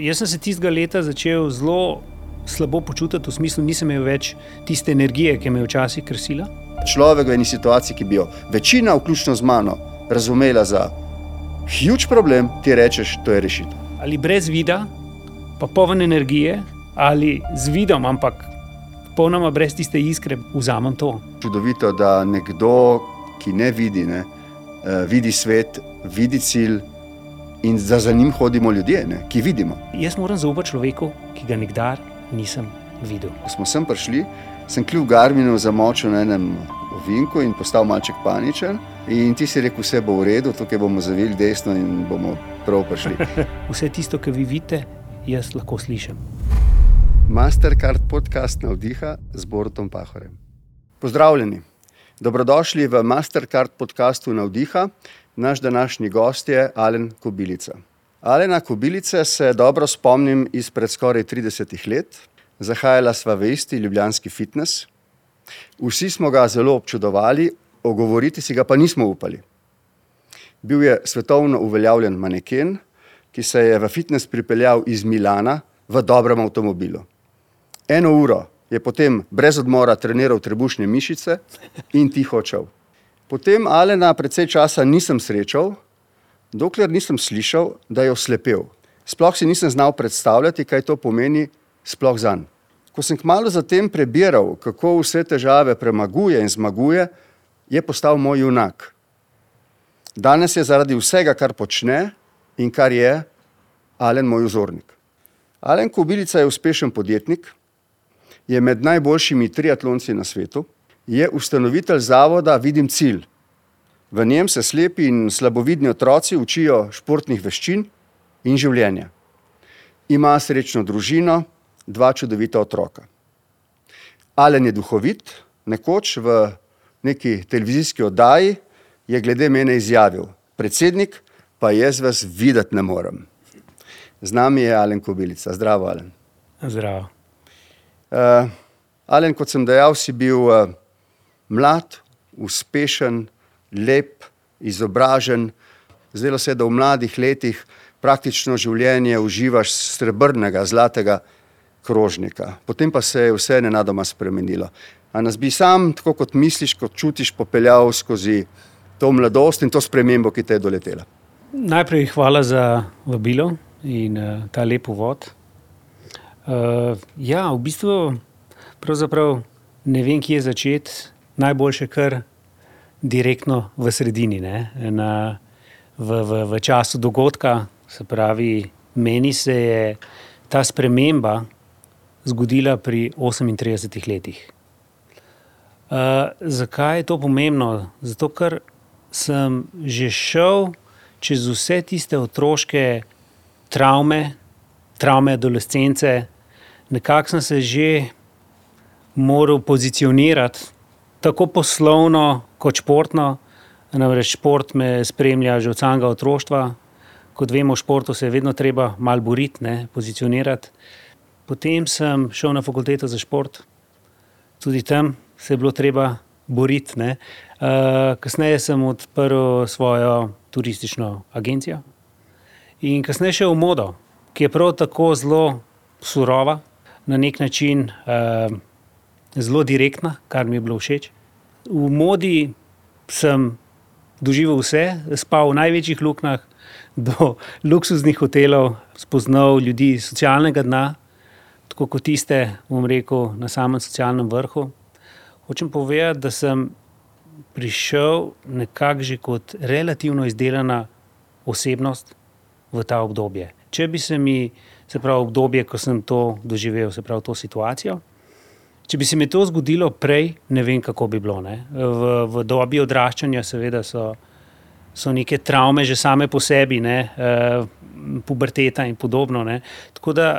Jaz sem se tistega leta začel zelo slabo počutiti, v smislu, nisem imel več tiste energije, ki me je včasih krsila. Človek v eni situaciji, ki bi jo večina, vključno z mano, razumela za huge problem, ti rečeš, to je rešitev. Ali brez vida, pa poln energije, ali z vidom, ampak popolnoma brez tiste iskre, vzamem to. Čudovito, da nekdo, ki ne vidi, ne, uh, vidi svet, vidi cilj in da za njim hodimo ljudje, ne, ki vidimo. Jaz moram zaupati človeku, ki ga nikdar nisem videl. Ko smo sem prišli, sem kljub Garminu zamočil na enem ovinku in postal malček paničen. In ti si rekel, vse bo v redu, tukaj bomo zavili desno in bomo prav prišli. Vse tisto, kar vi vidite, jaz lahko slišim. Mastercard podcast navdiha z Borutom Pahorem. Pozdravljeni. Dobrodošli v Mastercard podkastu Navdiha. Naš današnji gost je Alen Kobilica. Alena Kobilice se dobro spomnim izpred skoraj 30 let. Zahajala sva v isti ljubljanski fitness. Vsi smo ga zelo občudovali, ogovoriti si ga pa nismo upali. Bil je svetovno uveljavljen maneken, ki se je v fitness pripeljal iz Milana v dobrem avtomobilu. Eno uro je potem brez odmora treniral trebušne mišice in tiho odšel. Potem Alena precej časa nisem srečal, dokler nisem slišal, da je oslepel. Sploh si nisem znal predstavljati, kaj to pomeni, sploh za njim. Ko sem kmalo zatem prebiral, kako vse težave premaguje in zmaguje, je postal moj junak. Danes je zaradi vsega, kar počne in kar je, Alen moj vzornik. Alen Kobilica je uspešen podjetnik, je med najboljšimi triatlonci na svetu, je ustanovitelj zavoda Vidim cilj. V njem se slepi in slabovidni otroci učijo športnih veščin in življenja. Ima srečno družino, dva čudovita otroka. Alen je duhovit, nekoč v neki televizijski oddaji je glede mene izjavil: Predsednik, pa jaz vas videti ne morem. Z nami je Alen Kobilica. Zdravo, Alen. Zdravo. Uh, Alen, kot sem dejal, si bil uh, mlad, uspešen, lep, izobražen. Zdelo se je, da v mladih letih praktično življenje uživaš srebrnega, zlatega krožnika. Potem pa se je vse nenadoma spremenilo. A nas bi sam, tako kot misliš, kot čutiš, popeljal skozi to mladosti in to spremembo, ki te je doletela. Najprej hvala za vabilo in uh, ta lep uvod. Uh, ja, v bistvu ne vem, kje začeti. Najboljše, kar direktno v sredini, Na, v, v, v času dogodka. Se pravi, meni se je ta sprememba zgodila pri 38 letih. Uh, zakaj je to pomembno? Zato, ker sem že šel čez vse tiste otroške travme, travme adolescence, nekako sem se že moral pozicionirati, tako poslovno kot športno. Namreč šport me spremlja že od samega otroštva. Kot vemo, v športu se je vedno treba malo boriti, ne, pozicionirati. Potem sem šel na fakulteto za šport, tudi tam se je bilo treba boriti. Uh, kasneje sem odprl svojo turistično agencijo in kasneje šel v modo, ki je prav tako zelo surova, na nek način uh, zelo direktna, kar mi je bilo všeč. V modi sem doživel vse, spal v največjih luknjah, do luksuznih hotelov, spoznal ljudi iz socialnega dna tako kot tiste, bom rekel, na samem socialnem vrhu. Hočem povedati, da sem prišel nekako že kot relativno izdelana osebnost v ta obdobje. Če bi se mi, se pravi, obdobje, ko sem to doživel, se pravi, to situacijo. Če bi se mi to zgodilo prej, ne vem, kako bi bilo. V, v dobi odraščanja, seveda, so, so neke travme že same po sebi, ne? Uh, puberteta in podobno. Ne? Tako da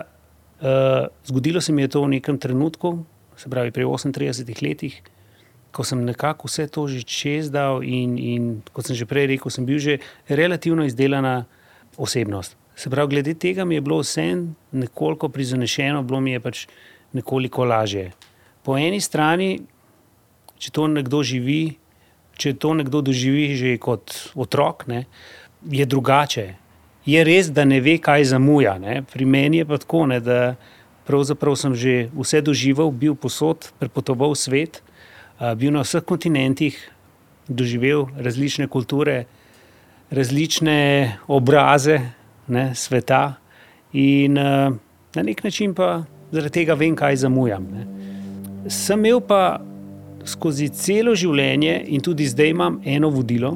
Uh, zgodilo se mi je to v nekem trenutku, se pravi pri 38 letih, ko sem nekako vse to že čez dal in, in kot sem že prej rekel, sem bil že relativno izdelana osebnost. Se pravi, glede tega mi je bilo vse nekoliko prizanešeno, bilo mi je pač nekoliko lažje. Po eni strani, če to nekdo živi, če to nekdo doživi že kot otrok, ne, je drugače. je res, da ne ve, kaj zamuja. Ne. Pri meni je pa tako, ne, da pravzaprav sem že vse doživel, bil posod, prepotoval svet, bil na vseh kontinentih, doživel različne kulture, različne obraze ne, sveta in na nek način pa zaradi tega vem, kaj zamujam. Ne. Sem imel pa skozi celo življenje in tudi zdaj imam eno vodilo,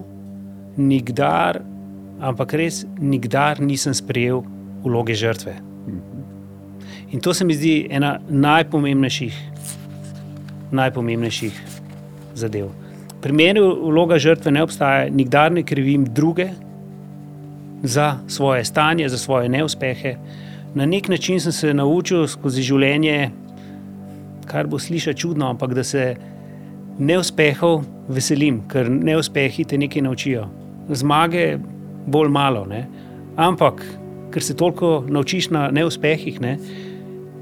nikdar, ampak res nikdar nisem sprejel vloge žrtve. In to se mi zdi ena najpomembnejših, najpomembnejših zadev. Pri meni vloga žrtve ne obstaja, nikdar ne krivim druge za svoje stanje, za svoje neuspehe. Na nek način sem se naučil skozi življenje, kar bo slišati čudno, ampak da se neuspehov veselim, ker neuspehi te nekaj naučijo. Zmage bolj malo, ne? ampak ker se toliko naučiš na neuspehih, ne?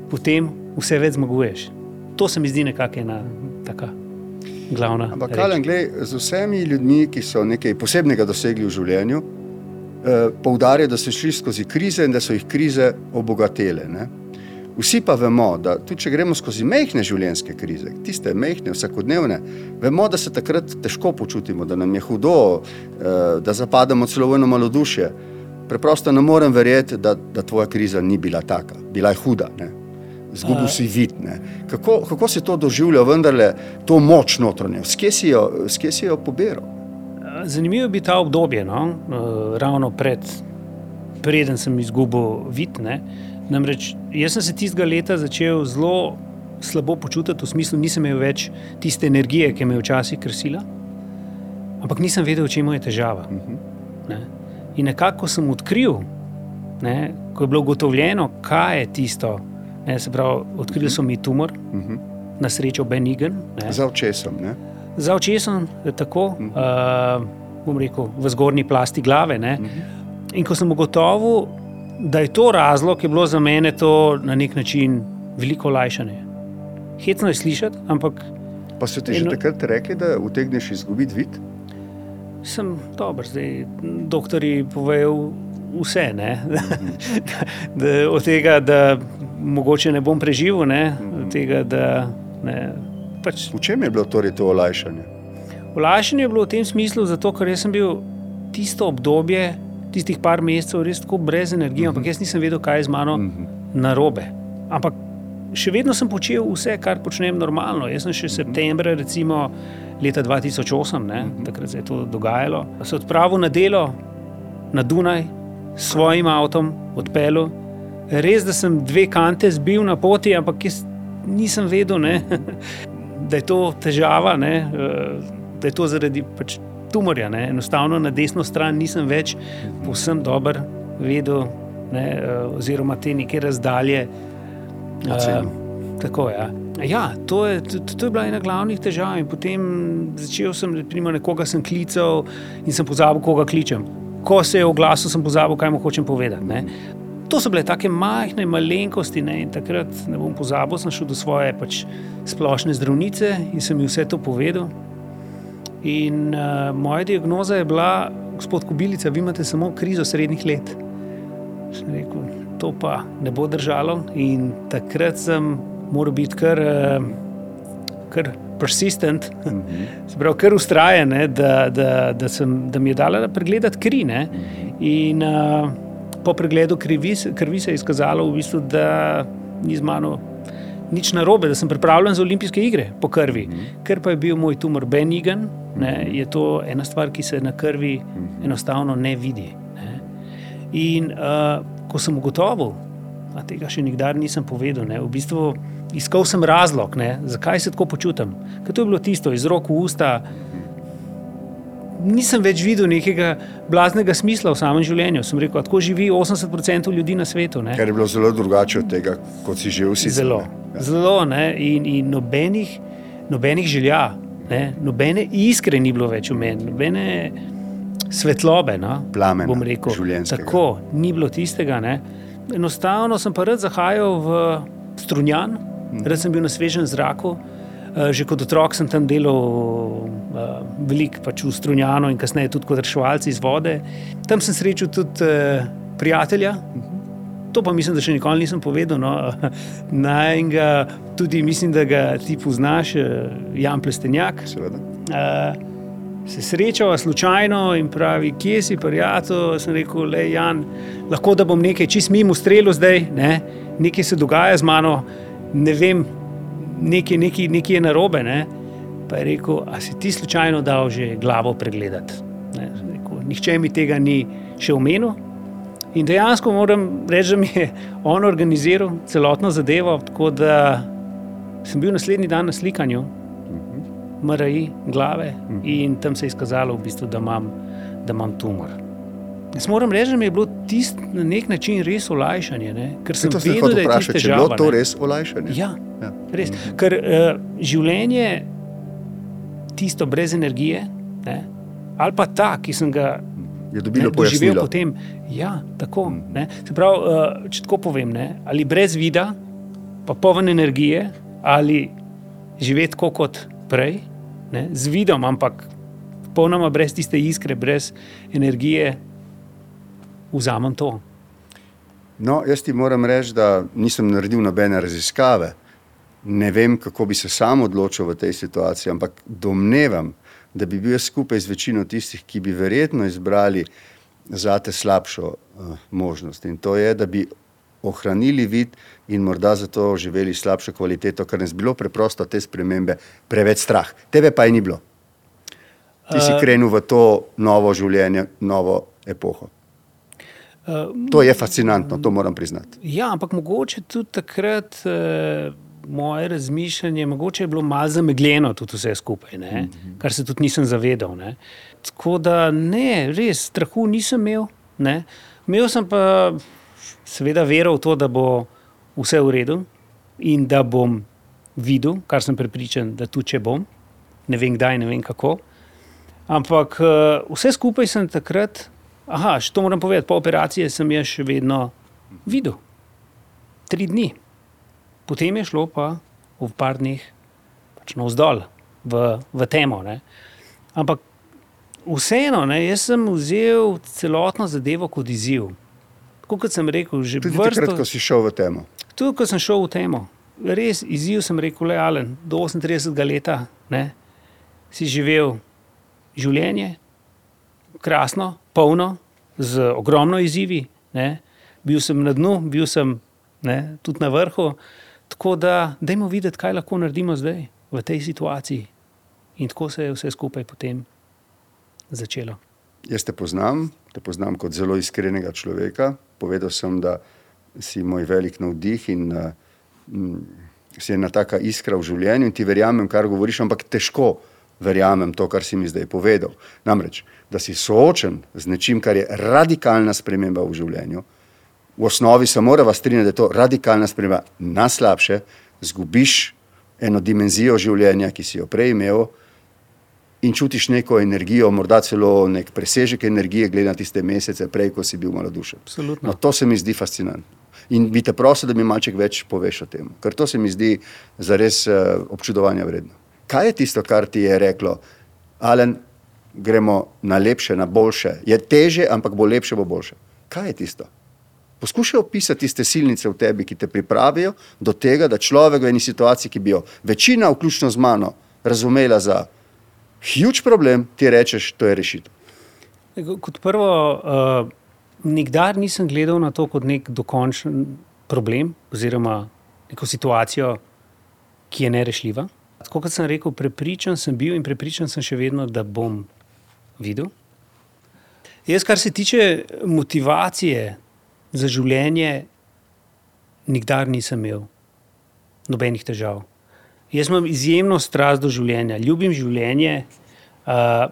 potem vse več zmaguješ. To se mi zdi nekako ena taka glavna. Ampak, Kalen, gled, z vsemi ljudmi, ki so nekaj posebnega dosegli v življenju, eh, poudarjajo, da so šli skozi krize in da so jih krize obogatele. Ne? Vsi pa vemo, da tudi če gremo skozi mehke življenjske krize, tiste mehke, vsakodnevne, vemo, da se takrat težko počutimo, da nam je hudo, eh, da zapademo celo v eno malodušje. Preprosto ne morem verjeti, da, da tvoja kriza ni bila taka, bila je huda. Ne? Zgubil si vid. Kako, kako si to doživljal, vendarle, to moč notranje, skje si jo, skje si jo pobiral? Zanimivo je biti ta obdobje, no? ravno pred, preden sem izgubil vid. Ne? Namreč jaz sem se tistega leta začel zelo slabo počutiti, v smislu, nisem imel več tiste energije, ki me je včasih krsila, ampak nisem vedel, v čem je težava. Ne? In nekako sem odkril, ne, ko je bilo ugotovljeno, kaj je tisto. Ne, se pravi, odkrili so mi tumor, uh -huh. na srečo benigen. Za očesom. Ne? Za očesom, tako, uh -huh. uh, bom rekel, v zgornji plasti glave. Uh -huh. In ko sem ugotovil, da je to razlog, je bilo za mene to na nek način veliko olajšanje. Hecno je slišati, ampak. Pa so ti eno... že takrat rekli, da utegneš izgubiti vid? Sem dober, zdaj doktori povejo vse. da, da, od tega, da mogoče ne bom preživel, ne, od tega, da. Ne, pač... V čem je bilo torej to olajšanje? Olajšanje je bilo v tem smislu, zato, ker sem bil tisto obdobje tistih par mesecev res tako brez energije, ampak jaz nisem vedel, kaj je z mano narobe. Ampak še vedno sem počel vse, kar počnem normalno. Jaz sem še septembra, recimo leta 2008, ne, takrat se je to dogajalo, se odpravil na delo na Dunaj s svojim avtom, odpeljal. Res, da sem dve kante zbil na poti, ampak jaz nisem vedel, ne, da je to težava, ne, da je to zaradi. Pač, tumorja. Ne. Enostavno na desno stran nisem več povsem dober vedel, ne, eh, oziroma te neke razdalje. Uh, tako, ja. Ja, to, je, to, to je bila ena glavnih težav. Potem začel sem, primo, nekoga sem klical in sem pozabil, koga kličem. Ko se je oglasil, sem pozabil, kaj mu hočem povedati. Ne. To so bile tako majhne malenkosti. Ne. Takrat, ne bom pozabil, sem šel do svoje pač, splošne zdravnice in sem ji vse to povedal. In uh, moja diagnoza je bila, gospod Kubilica, vi imate samo krizo srednjih let. Sem rekel, to pa ne bo držalo. In takrat sem moral biti kar, uh, kar persistent, mm -hmm. se pravi, kar ustrajen, da, da, da, sem, da mi je dala pregledati kri. Ne? In uh, po pregledu krvi, krvi se je izkazalo, v bistvu, da ni z mano nič narobe, da sem pripravljen za olimpijske igre po krvi. Mm -hmm. Ker pa je bil moj tumor benigen, ne, je to ena stvar, ki se na krvi enostavno ne vidi. Ne. In uh, ko sem ugotovil, a tega še nikdar nisem povedal, ne, v bistvu iskal sem razlog, ne, zakaj se tako počutim. Ker to je bilo tisto iz rok v usta. Nisem več videl nekega blaznega smisla v samem življenju. Sem rekel, tako živi 80% ljudi na svetu. Ne. Ker je bilo zelo drugače od tega, kot si že vsi. Zelo, ja. zelo ne, in, in nobenih, nobenih želja, Ne? Nobene iskre ni bilo več v meni, nobene svetlobe. No? Plamen, bom rekel, tako ni bilo tistega. Ne? Enostavno sem pa rad zahajal v strunjan, hmm. rad sem bil na svežem zraku. Uh, že kot otrok sem tam delal uh, veliko pač v strunjanu in kasneje tudi kot reševalci iz vode. Tam sem srečal tudi uh, prijatelja. To pa mislim, da še nikoli nisem povedal. No. Najga, tudi mislim, da ga ti poznaš, eh, Jan Plestenjak. Seveda. Uh, se srečava slučajno in pravi, kje si, prijatelj. Sem rekel, le Jan, lahko da bom nekaj čist mimo strelu zdaj, ne? nekaj se dogaja z mano, ne vem, nekaj, nekaj, nekaj je narobe. Ne? Pa je rekel, a si ti slučajno dal že glavo pregledati. Ne? Rekel, Nihče mi tega ni še omenil. In dejansko moram reči, da mi je on organiziral celotno zadevo, tako da sem bil naslednji dan na slikanju, MRI, glave, in tam se je izkazalo, v bistvu, da, imam, da imam tumor. Jaz moram reči, da mi je bilo tisto na nek način res olajšanje, ne? ker sem To sem vedel, da je vprašati, tisto če je bilo težava. to res olajšanje. Ja, Ja. Res. Ker uh, življenje, tisto brez energije, ne, ali pa ta, ki sem ga Je dobilo ne, pojasnilo. potem. Ja, tako. Ne. Se pravi, uh, če tako povem, ne, ali brez vida, pa poln energije, ali živeti tako kot prej, ne, z vidom, ampak popolnoma brez tiste iskre, brez energije, vzamem to. No, jaz ti moram reči, da nisem naredil nobene raziskave. Ne vem, kako bi se sam odločil v tej situaciji, ampak domnevam, da bi bil skupaj z večino tistih, ki bi verjetno izbrali zate slabšo uh, možnost. In to je, da bi ohranili vid in morda zato živeli slabšo kvaliteto, ker nas je bilo preprosto te spremembe preveč strah. Tebe pa je ni bilo. Ti si Eh, krenil v to novo življenje, novo epoho. Uh, To je fascinantno, to moram priznati. Ja, ampak mogoče tudi takrat uh, moje razmišljanje, mogoče je bilo malo zamegljeno, tudi vse skupaj, ne? Mhm. kar se tudi nisem zavedal. Ne? Tako da ne, res strahu nisem imel. Ne? Imel sem pa seveda vero v to, da bo vse v redu in da bom videl, kar sem prepričan, da tudi če bom, ne vem kdaj, ne vem kako. Ampak uh, vse skupaj sem takrat, aha, še to moram povedati, po operaciji sem jaz še vedno videl. Tri dni. Potem je šlo pa v par dneh pač navzdol, v, v temo. Ne. Ampak vseeno, ne, jaz sem vzel celotno zadevo kot izziv. Tako kot sem rekel, že Tudi vrsto, takrat, ko si šel v temo. Tudi, ko sem šel v temo, res izziv sem rekel, le Alen, do 38 leta ne, si živel življenje, krasno, polno, z ogromno izzivi. Ne. Bil sem na dnu, bil sem ne, tudi na vrhu. Tako da, dajmo videti, kaj lahko naredimo zdaj v tej situaciji. In tako se je vse skupaj potem začelo. Jaz te poznam, te poznam kot zelo iskrenega človeka. Povedal sem, da si moj velik navdih in uh, si ena taka iskra v življenju in ti verjamem, kar govoriš, ampak težko verjamem to, kar si mi zdaj povedal. Namreč, da si soočen z nečim, kar je radikalna sprememba v življenju. V osnovi se moramo strinjati, da je to radikalna sprememba na slabše, zgubiš eno dimenzijo življenja, ki si jo prej imel, in čutiš neko energijo, morda celo nek presežek energije, glede na tiste mesece prej, ko si bil malodušen. Absolutno. No, to se mi zdi fascinantno. In bi te prosil, da mi malček več poveš o tem, ker to se mi zdi zares uh, občudovanja vredno. Kaj je tisto, kar ti je reklo, Alen, gremo na lepše, na boljše? Je teže, ampak bo lepše, bo boljše. Kaj je tisto? Poskušaj opisati tiste silnice v tebi, ki te pripravijo do tega, da človek v eni situaciji, ki bi jo večina, vključno z mano, razumela za huge problem, ti rečeš, to je rešitev. Kot prvo, uh, nikdar nisem gledal na to kot nek dokončen problem oziroma neko situacijo, ki je nerešljiva. Tako kot sem rekel, prepričan sem bil in prepričan sem še vedno, da bom videl. Jaz, kar se tiče motivacije za življenje, nikdar nisem imel nobenih težav. Jaz imam izjemno strast do življenja, ljubim življenje. Uh,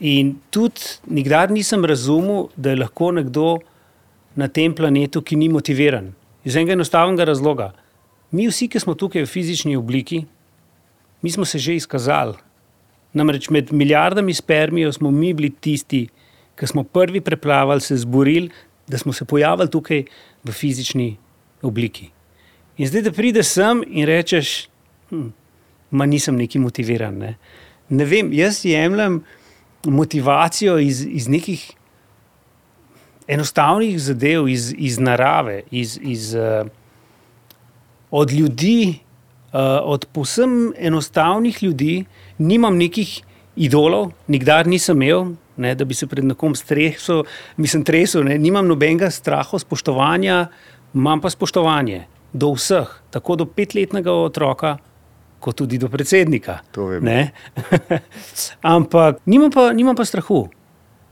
in tudi nikdar nisem razumel, da je lahko nekdo na tem planetu, ki ni motiviran. Iz enega enostavnega razloga. Mi vsi, ki smo tukaj v fizični obliki, mi smo se že izkazali. Namreč med milijardami spermijev smo mi bili tisti, ki smo prvi preplavali, se zborili, da smo se pojavili tukaj v fizični obliki. In zdaj, da prideš sem in rečeš, hm, ma nisem neki motiviran. Ne? ne vem, jaz jemljem motivacijo iz, iz nekih enostavnih zadev iz, iz narave, iz, iz, uh, od ljudi, uh, od posebno enostavnih ljudi, nimam nekih idolov, nikdar nisem imel. Ne, da bi se pred nekom stresel, mislim, tresel, ne, nimam nobenega straha, spoštovanja, imam pa spoštovanje do vseh, tako do petletnega otroka, kot tudi do predsednika. Ampak nimam pa, nimam pa strahu.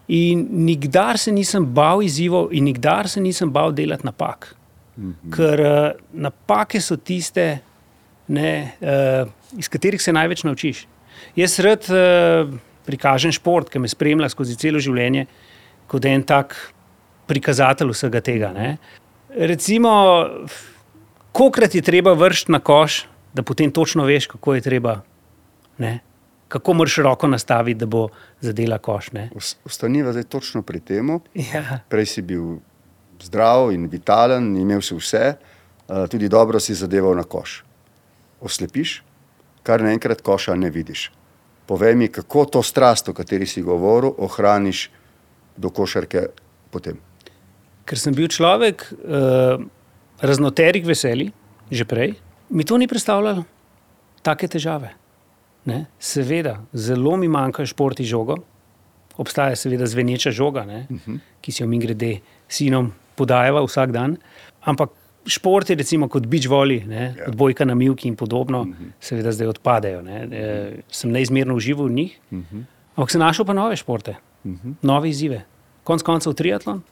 In nikdar se nisem bal izzivov, in nikdar se nisem bal delati napak. Mm -hmm. Ker uh, napake so tiste, ne, uh, iz katerih se največ naučiš. Jaz rad uh, prikažem šport, ki me spremlja skozi celo življenje, kot en tak prikazatelj vsega tega. Ne. Recimo, kolikrat je treba vršiti na koš, da potem točno veš, kako je treba. Ne? Kako moraš roko nastaviti, da bo zadela koš. Ostaniva zdaj točno pri tem. Ja. Prej si bil zdrav in vitalen, imel si vse, tudi dobro si zadeval na koš. Oslepiš, kar naenkrat koša ne vidiš. Povej mi, kako to strast, o kateri si govoril, ohraniš do košarke potem. Ker sem bil človek uh, raznoterih veselij, že prej, mi to ni predstavljalo take težave. Ne? Seveda, zelo mi manjka športi žogo, obstaja seveda zveneča žoga, uh mhm. -huh. ki si jo mi grede sinom podajava vsak dan. Ampak športi, recimo kot beach volley, yeah. Ja. odbojka na milki in podobno, mhm. -huh. seveda zdaj odpadejo. Ne? E, sem neizmerno užival v njih. Mhm. -huh. Ampak sem našel pa nove športe, uh -huh. nove izzive. Konec koncev triatlon,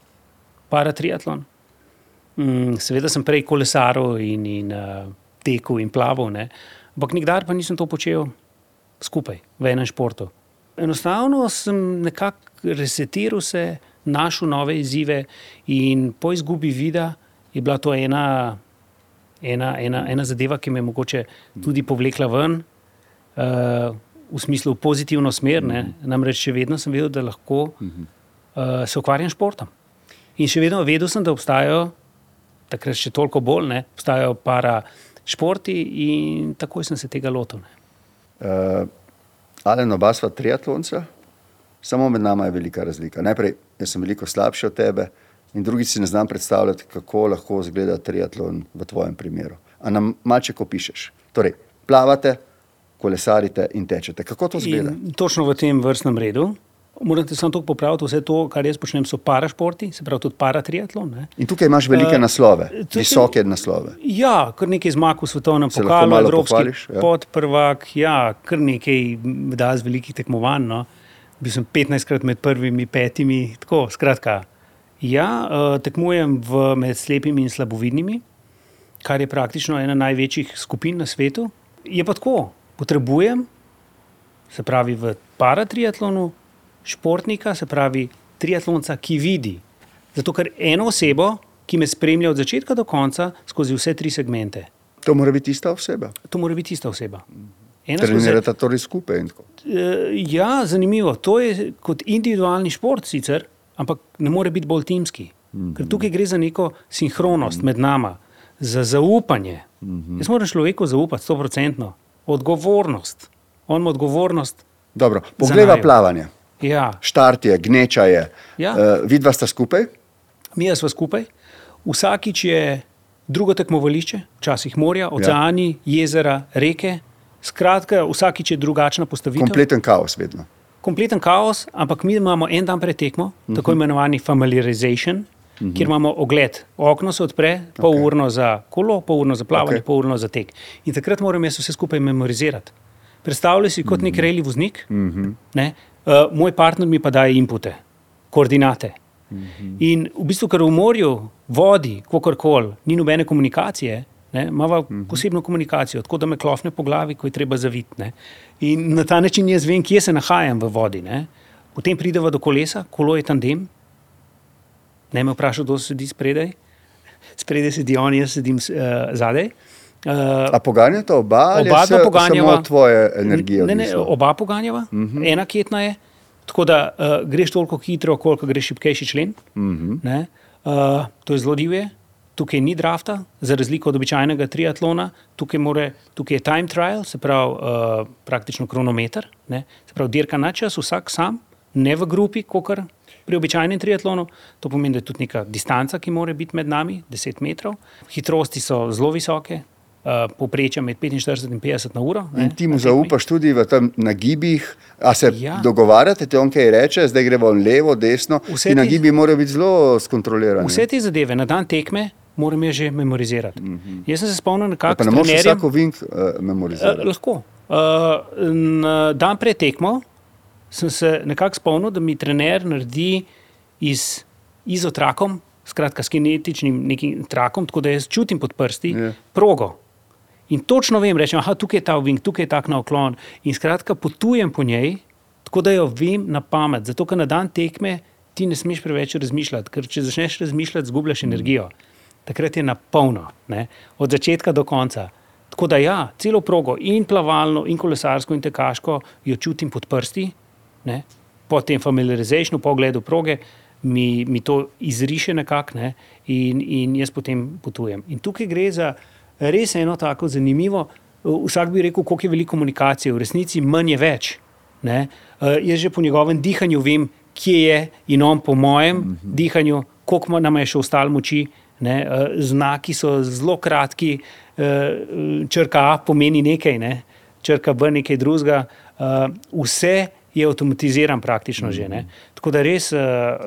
paratriatlon. Mm, seveda sem prej kolesaril in, in uh, tekel in plaval, ne? ampak nikdar pa nisem to počel skupaj v enem športu. Enostavno sem nekako resetiral se, našel nove izzive in po izgubi vida je bila to ena, ena, ena, ena zadeva, ki me je mogoče tudi povlekla ven. Uh, V smislu pozitivno smer, ne? namreč še vedno sem vedel, da lahko uh, se ukvarjam s športom. In še vedno vedel sem, da obstajajo, takrat še toliko bolj, ne? obstajajo para športi in takoj sem se tega lotil. Uh, Ali oba sva triatlonca, samo med nami je velika razlika. Najprej, jaz sem veliko slabši od tebe, in drugič si ne znam predstavljati, kako lahko izgleda triatlon v tvojem primeru. A nam malce opišeš. Torej, plavate, kolesarite in tečete. Kako to izgleda? In točno v tem vrstnem redu. Morate samo to popraviti, vse to, kar jaz počnem, so parašporti, se pravi tudi paratriatlon. Ne. In tukaj imaš velike uh, naslove, tukaj, visoke naslove. Ja, kar nekaj zmag v svetovnem pokalu, evropski ja. podprvak, ja, kar nekaj da z velikih tekmovanj. No. Bil sem 15krat med prvimi petimi, tako skratka. Ja, uh, tekmujem v, med slepimi in slabovidnimi, kar je praktično ena največjih skupin na svetu. Je pa tako, potrebujem, se pravi v paratriatlonu, športnika, se pravi triatlonca, ki vidi. Zato, ker eno osebo, ki me spremlja od začetka do konca, skozi vse tri segmente. To mora biti ista oseba. To mora biti ista oseba. Trenirate torej skupaj. Uh, ja, zanimivo. To je kot individualni šport, sicer, ampak ne more biti bolj timski. Mm -hmm. Ker tukaj gre za neko sinhronost mm -hmm. med nami, za zaupanje. Mm -hmm. Jaz moram človeku zaupati, sto procentno, odgovornost. On ima odgovornost. Dobro, pogleda plavanje. Ja. Štart je, gneča je. Ja. Uh, vidva sta skupaj? Mi smo skupaj. Vsakič je drugo tekmovališče, včasih morja, oceani, ja. jezera, reke. Skratka, vsakič je drugačna postavitev. Kompleten kaos, vedno. Kompleten kaos, ampak mi imamo en dan pred tekmo, uh mhm. -huh. tako imenovani familiarization, uh mhm. -huh. kjer imamo ogled. Okno se odpre, pol okay. urno za kolo, pol urno za plavanje, okay. pol urno za tek. In takrat moram jaz vse skupaj memorizirati. Predstavljaj si kot uh -huh. nek mhm. rejli voznik, uh -huh. Uh, moj partner mi pa daje inpute, koordinate. Mm -hmm. In v bistvu, ker v morju, vodi, kako koli, ni nobene komunikacije, imamo mm -hmm. posebno komunikacijo, tako da me klofne po glavi, ko je treba zaviti. In na ta način jaz vem, kje se nahajam v vodi. Ne? Potem pridemo do kolesa, kolo je tandem. Ne me vprašaj, kdo sedi spredaj. Spredaj sedi on, jaz sedim uh, zadaj. Uh, A poganjate oba, oba dva poganjava. Samo tvoje energije. Ne, ne, oba poganjava, uh mhm. -huh. ena ketna je. Tako da uh, greš toliko hitro, koliko greš šipkejši člen. Uh -huh. uh, to je zelo divje. Tukaj ni drafta, za razliko od običajnega triatlona, tukaj, more, tukaj je time trial, se pravi uh, praktično kronometer, ne? se pravi dirka na čas, vsak sam, ne v grupi, kot pri običajnem triatlonu. To pomeni, da je tudi neka distanca, ki mora biti med nami, 10 metrov. Hitrosti so zelo visoke, uh, povprečja med 45 in 50 na uro. In ti mu zaupaš tudi v tem nagibih, a se Ja. dogovarjate, te on kaj reče, zdaj gremo levo, desno. Vse Ti ti- nagibi morajo biti zelo skontrolirani. Vse te zadeve na dan tekme moram jaz že memorizirati. Mm -hmm. Jaz sem se spomnil, kako pa ne moreš vsak ovink uh, memorizirati. Uh, lahko. Uh, na dan pred tekmo sem se nekako spomnil, da mi trener naredi iz izotrakom, skratka s kinetičnim nekim trakom, tako da jaz čutim pod prsti Ja. progo. In točno vem, rečem, da tukaj je ta ovink, tukaj je tak naklon. In skratka potujem po njej, tako da jo vem na pamet. Zato, ker na dan tekme ti ne smeš preveč razmišljati, ker če začneš razmišljati, zgubljaš energijo. Takrat je na polno, od začetka do konca. Tako da ja, celo progo, in plavalno, in kolesarsko, in tekaško, jo čutim pod prsti, ne? po tem familiarizacionu, po ogledu proge, mi, mi to izriše nekako ne? in, in jaz potem potujem. In tukaj gre za res eno tako zanimivo. Vsak bi rekel, koliko je veliko komunikacije, v resnici manj je več. Ne? Uh, jaz že po njegovem dihanju vem, kje je, in on po mojem mm -hmm. dihanju, koliko nam je še ostalo moči. Ne? Uh, znaki so zelo kratki, uh, črka A pomeni nekaj, ne? črka B nekaj drugega. Uh, vse je avtomatiziran, praktično že. Ne? Tako da res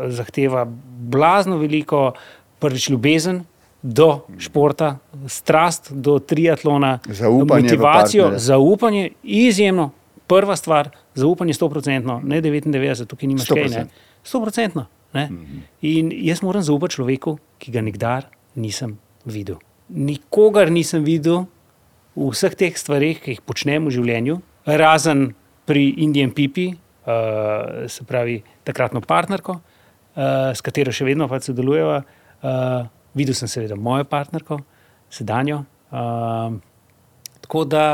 zahteva blazno veliko, prvič ljubezen. Do športa, strast do triatlona, Zaupanje motivacijo, zaupanje, izjemno, prva stvar, zaupanje 100%, ne 99, tukaj nimaš kaj. ne. 100%. Ne? In jaz moram zaupati človeku, ki ga nikdar nisem videl. Nikogar nisem videl v vseh teh stvareh, ki jih počnem v življenju, razen pri Indian Pipi, uh, se pravi takratno partnerko, uh, s katero še vedno pač sodelujeva. Uh, videl sem seveda mojo partnerko, sedanjo. Uh, tako da,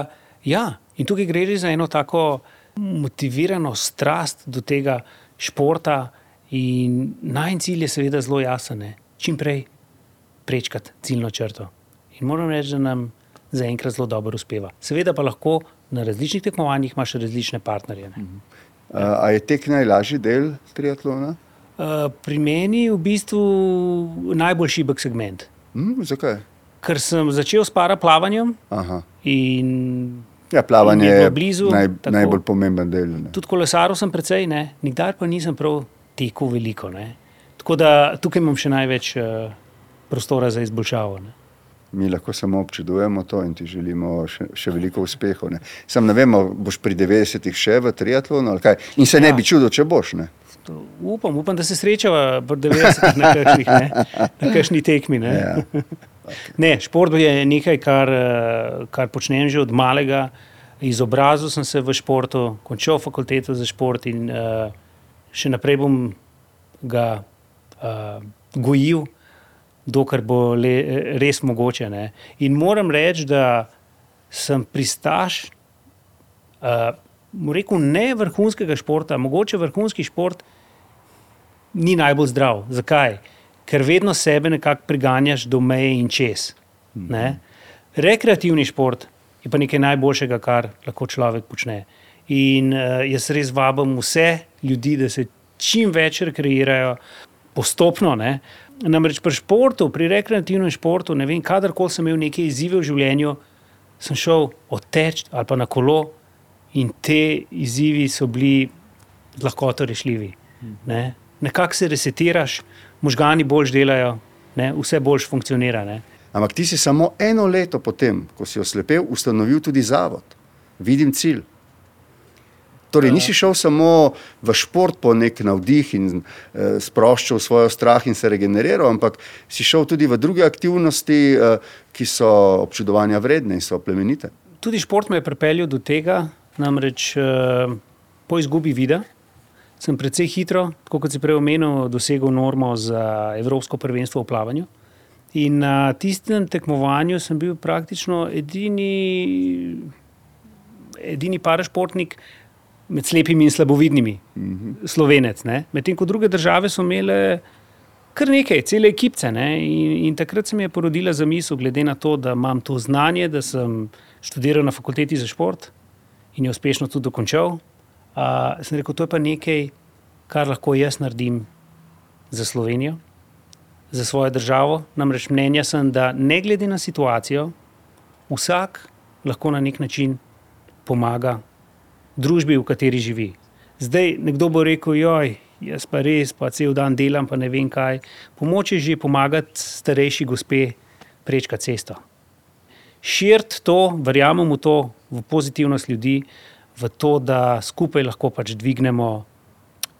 ja, in tukaj gre res za eno tako motivirano strast do tega športa. In najn cilj je seveda zelo jasen, ne. čim prej prečkati ciljno črto. In moram reči, da nam zaenkrat zelo dobro uspeva. Seveda pa lahko na različnih tekmovanjih imaš različne partnerje. Ne. Uh, a je tek najlažji del triatlona? Uh, pri meni je v bistvu najbolj šibek segment, Hm, zakaj? ker sem začel s paraplavanjem in Ja, plavanje je blizu, naj, tako. najbolj pomemben del. Ne? tudi kolesaril sem precej, ne. nikdar pa nisem prav tekel veliko. Ne. Tako da tukaj imam še največ uh, prostora za izboljšavo. Ne. Mi lahko samo občudujemo to in ti želimo še, še veliko uspehov. Ne? Sam ne vemo, boš pri 90-ih še v triatlonu ali kaj. In se ne Ja. bi čudil, če boš. Ne? To Upam, upam, da se srečava v 90-ih na kakšnih, ne, na kakšni tekmi. Ne. Ja. Ne, šport je nekaj, kar, eh, kar počnem že od malega. Izobrazil sem se v športu, končal fakulteto za šport in uh, še naprej bom ga uh, gojil, dokler bo le, res mogoče. Ne. In moram reči, da sem pristaš, uh, rekel, ne vrhunskega športa, mogoče vrhunski šport ni najbolj zdrav. Zakaj? Ker vedno sebe nekako priganjaš do meje in čez. Ne? Rekreativni šport je pa nekaj najboljšega, kar lahko človek počne. In uh, jaz res vabim vse ljudi, da se čim več rekreirajo, postopno. Ne? Namreč pri športu, pri rekreativnem športu, ne vem, kadarkoli sem imel neke izzive v življenju, sem šel odteč ali pa na kolo, in te izzivi so bili z lahkoto rešljivi. Ne? Nekako se resetiraš, možgani bolj delajo, ne? vse bolj funkcionira. Ne? Ampak ti si samo eno leto potem, ko si oslepel, ustanovil tudi zavod. Vidim cilj. Torej, nisi šel samo v šport po nek navdih in eh, sproščal svoj strah in se regeneriral, ampak si šel tudi v druge aktivnosti, eh, ki so občudovanja vredne in so plemenite. Tudi šport me je pripeljal do tega, namreč eh, po izgubi vida sem precej hitro, kot si prej omenil, dosegel normo za Evropsko prvenstvo v plavanju. In na tistem tekmovanju sem bil praktično edini, edini parašportnik med slepimi in slabovidnimi, mm -hmm. slovenec. ne. Medtem ko druge države so imele kar nekaj, cele ekipce. Ne? In, in takrat se mi je porodila zamisel, glede na to, da imam to znanje, da sem študiral na fakulteti za šport in jo uspešno tudi dokončal. Uh, sem rekel, to je pa nekaj, kar lahko jaz naredim za Slovenijo, za svojo državo. Namreč mnenja sem, da ne glede na situacijo, vsak lahko na nek način pomaga družbi, v kateri živi. Zdaj, nekdo bo rekel, joj, jaz pa res, pa cel dan delam, pa ne vem kaj. Pomoč je že pomagati starejši gospe prečkati cesto. Širiti to, verjamem v to, v pozitivnost ljudi, v to, da skupaj lahko pač dvignemo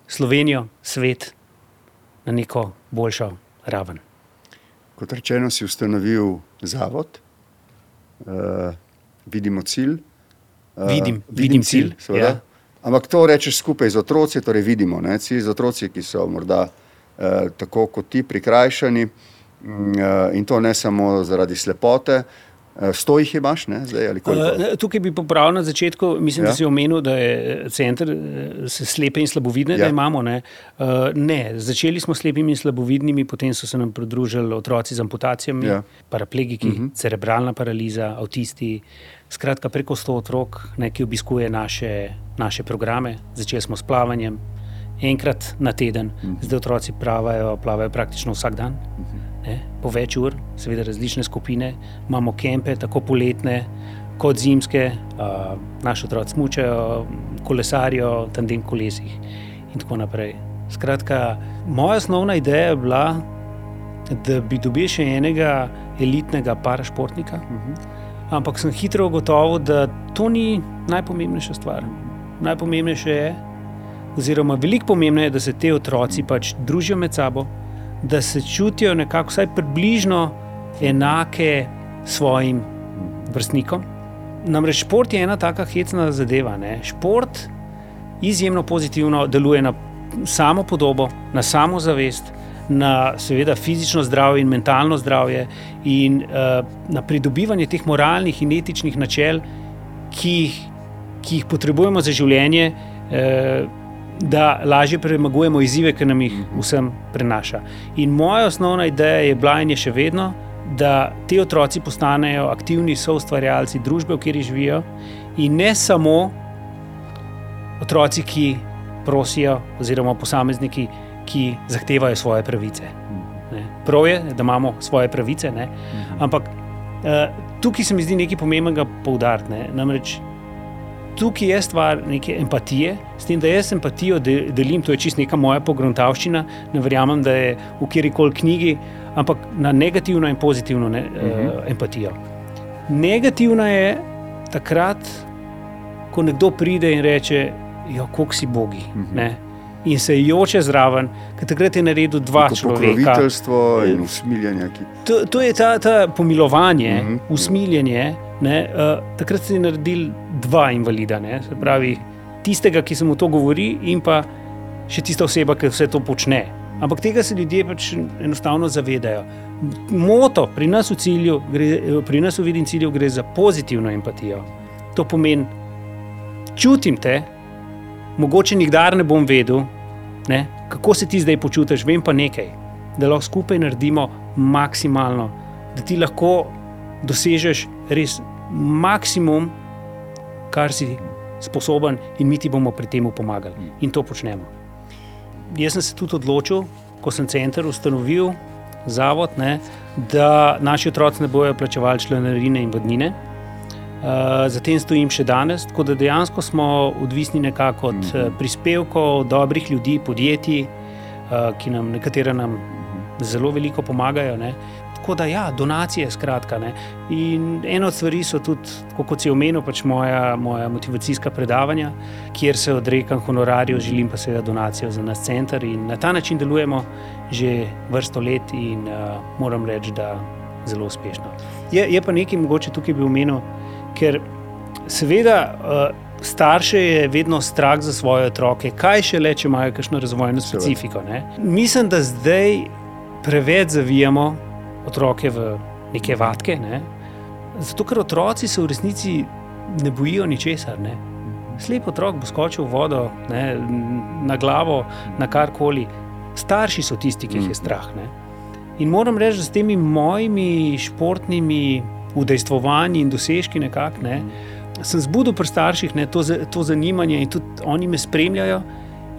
Slovenijo, svet na neko boljšo raven. Kot rečeno, si ustanovil zavod, uh, vidimo cilj. Uh, vidim, vidim cilj. cilj ja. Ampak to rečeš skupaj z otroci, torej vidimo, ne, cilj z otroci, ki so morda uh, tako kot ti prikrajšani. Uh, in to ne samo zaradi slepote, Eh, sto jih imaš, ne, zdaj ali kako? Eh, tukaj bi popravil na začetku. Mislim, ja. da si omenil, da je center eh, slepe in slabovidne, ja. da imamo. Ne. ne, začeli smo slepimi in slabovidnimi, potem so se nam pridružili otroci z amputacijami, ja. paraplegiki, uh mhm. -huh. cerebralna paraliza, avtisti. Skratka, preko sto otrok, ne, ki obiskuje naše, naše programe. Začeli smo s plavanjem enkrat na teden, uh mhm. -huh. zdaj otroci plavajo, plavajo praktično vsak dan. Uh mhm. -huh ne, po več ur, seveda različne skupine, imamo kempe, tako poletne kot zimske, uh, naši otroci smučajo, kolesarijo, tandem kolesih in tako naprej. Skratka, moja osnovna ideja je bila, da bi dobil še enega elitnega parašportnika, uh. -huh. ampak sem hitro ugotovil, da to ni najpomembnejša stvar. Najpomembnejše je, oziroma veliko pomembneje je, da se te otroci pač družijo med sabo da se čutijo nekako vsaj približno enake svojim vrstnikom. Namreč šport je ena taka hecna zadeva. Ne? Šport izjemno pozitivno deluje na samo podobo, na samozavest, na seveda fizično zdravje in mentalno zdravje, in uh, na pridobivanje teh moralnih in etičnih načel, ki jih, ki jih potrebujemo za življenje. Uh, da lažje premagujemo izzive, ki nam jih vsem prenaša. In moja osnovna ideja je bila in je še vedno, da ti otroci postanejo aktivni soustvarjalci družbe, v kateri živijo, in ne samo otroci, ki prosijo, oziroma posamezniki, ki zahtevajo svoje pravice. Ne. Prav je, da imamo svoje pravice, ne. Mhm. ampak uh, tukaj se mi zdi nekaj pomembnega poudariti. Namreč tukaj je stvar neke empatije, s tem, da jaz empatijo delim, to je čisto neka moja pogruntavščina. Ne verjamem, da je v kjerkoli knjigi, ampak na negativno in pozitivno ne, uh -huh. uh, empatijo. Negativna je takrat, ko nekdo pride in reče: Kako si bogi. Uh mhm. -huh. In se joče zraven, ker takrat je naredil dva človeka. Pokroviteljstvo in usmiljenje. Ki... To, to je ta, ta pomilovanje, uh -huh. usmiljenje. Ne, uh, takrat si naredil dva invalida, ne, se pravi, tistega, ki se mu to govori, in pa še tista oseba, ki vse to počne. Ampak tega se ljudje pač enostavno zavedajo. Moto pri nas v cilju, gre, pri nas v vidim cilju, gre za pozitivno empatijo. To pomeni, čutim te, mogoče nikdar ne bom vedel, ne, kako se ti zdaj počutiš, vem pa nekaj, da lahko skupaj naredimo maksimalno, da ti lahko dosežeš res maksimum, kar si sposoben, in mi ti bomo pri tem pomagali. In to počnemo. Jaz sem se tudi odločil, ko sem center ustanovil, zavod, ne, da naši otroci ne bodo plačevali članarine in vodnine. Uh, Zatem stojim še danes, tako da dejansko smo odvisni nekako od uh, prispevkov dobrih ljudi, podjetij, uh, ki nam nekatere nam zelo veliko pomagajo. Ne. Tako da, ja, donacije, skratka. Ne. In ena od stvari so tudi, kot si omenil, pač moja, moja motivacijska predavanja, kjer se odrekam honorarju, želim pa seveda donacijo za nas center. In na ta način delujemo že vrsto let in uh, moram reči, da zelo uspešno. Je, je pa nekaj mogoče tukaj bi omenil, ker seveda. Uh, Starše je vedno strah za svoje otroke, kaj še le, če imajo kakšno razvojno specifiko. Ne? Mislim, da zdaj preveč zavijamo otroke v neke vatke. Ne? Zato, ker otroci se v resnici ne bojijo ničesar. Ne? Slep otrok bo skočil v vodo, ne? na glavo, na karkoli. Starši so tisti, ki jih je strah. Ne? In moram reči, da s temi mojimi športnimi udejstvovanji in dosežki nekako. Ne? Sem zbudil pri starših ne, to, to zanimanje in tudi oni me spremljajo.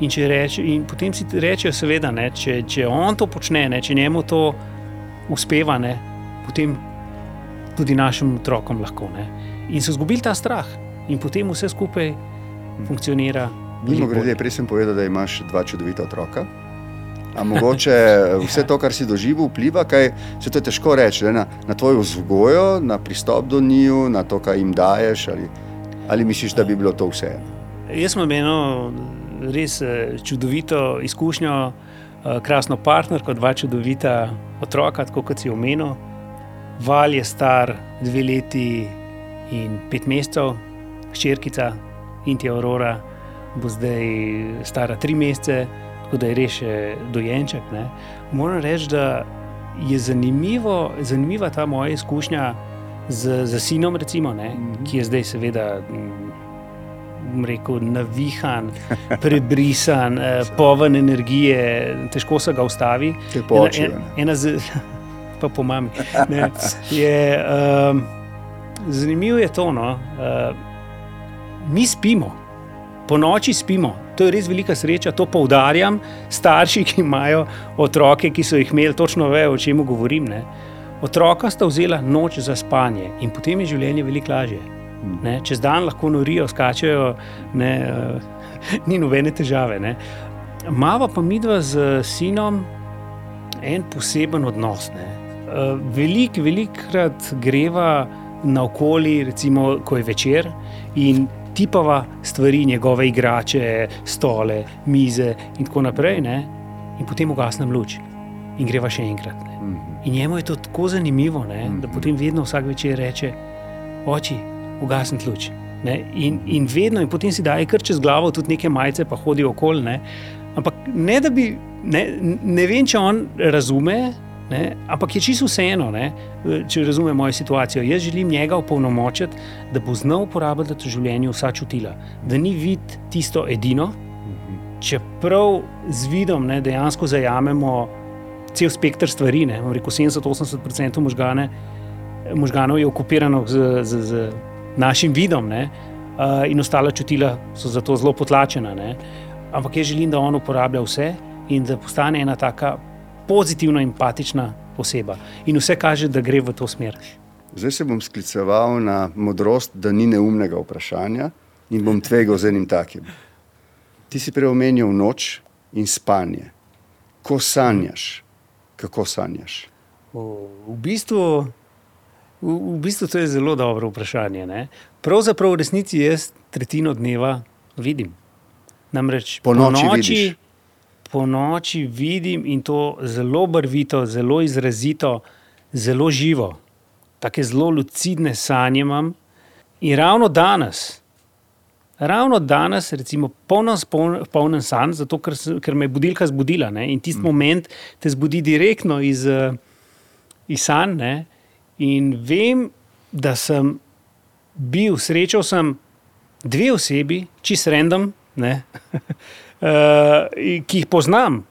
In, reče, in potem si rečejo, seveda, ne, če, če on to počne, ne, če njemu to uspeva, ne, potem tudi našim otrokom lahko. Ne. In so izgubili ta strah, in potem vse skupaj funkcionira. Mimo grede, prej sem povedal, da imaš dva čudovita otroka. A mogoče vse to, kar si doživel, vpliva, kaj se to je težko reči, na, na tvojo vzgojo, na pristop do njiju, na to, kaj jim daješ, ali, ali misliš, da bi bilo to vse? Jaz sem eno res eh, čudovito izkušnjo, eh, krasno partnerko, dva čudovita otroka, tako kot si omenil. Val je star dve leti in pet mesecev, ščirkica in ti Aurora bo zdaj stara tri mesece, tako da je res dojenček. Ne. Moram reči, da je zanimivo, zanimiva ta moja izkušnja z, z sinom, recimo, ne, ki je zdaj seveda rekel, navihan, prebrisan, eh, poven energije, težko se ga ustavi. Te poče. Ena, ena pa po mami. Ne, je, um, zanimivo je to, no, uh, mi spimo, po noči spimo. To je res velika sreča, to poudarjam. Starši, ki imajo otroke, ki so jih imeli, točno vejo, o čem govorim. Ne. Otroka sta vzela noč za spanje in potem je življenje veliko lažje. Ne, čez dan lahko norijo, skačejo, ne, uh, ni nobene težave. Ne. Mava pa mi dva z sinom en poseben odnos. Uh, velik, velikrat greva naokoli, recimo, ko je večer in tipava stvari, njegove igrače, stole, mize in tako naprej. Ne. In potem ugasnem luč in greva še enkrat. Ne. Mhm. In njemu je to tako zanimivo, ne, da potem vedno vsak večer reče: Oči, ugasniti luč. Ne? In, in vedno, in potem si daje kar čez glavo, tudi neke majice, pa hodi okoli. Ne? Ampak ne, da bi, ne, ne vem, če on razume, ne? ampak je čisto vseeno, ne? če razume mojo situacijo. Jaz želim njega opolnomočiti, da bo znal uporabljati v življenju vsa čutila, da ni vid tisto edino, čeprav z vidom ne, dejansko zajamemo cel spektr stvari, ne? rekel 70-80% možgane. Možganov je okupirano z, z, z našim vidom, ne, uh, in ostala čutila so zato zelo potlačena. Ne. Ampak jaz želim, da on uporablja vse in da postane ena taka pozitivna, empatična oseba. In vse kaže, da gre v to smer. Zdaj se bom skliceval na modrost, da ni neumnega vprašanja in bom tvegal z enim takim. Ti si prej omenil noč in spanje. Ko sanjaš, kako sanjaš? V bistvu V, v bistvu to je zelo dobro vprašanje. Ne? Pravzaprav v resnici jaz tretjino dneva vidim. Namreč po noči, po noči, po noči vidim in to zelo barvito, zelo izrazito, zelo živo. Take zelo lucidne sanje imam. In ravno danes, ravno danes, recimo, polno poln san, zato ker, ker me je budilka zbudila. Ne? In tisti mm. moment te zbudi direktno iz, iz sanj. In vem, da sem bil, srečal sem dve osebi, čist random, uh, ki jih poznam,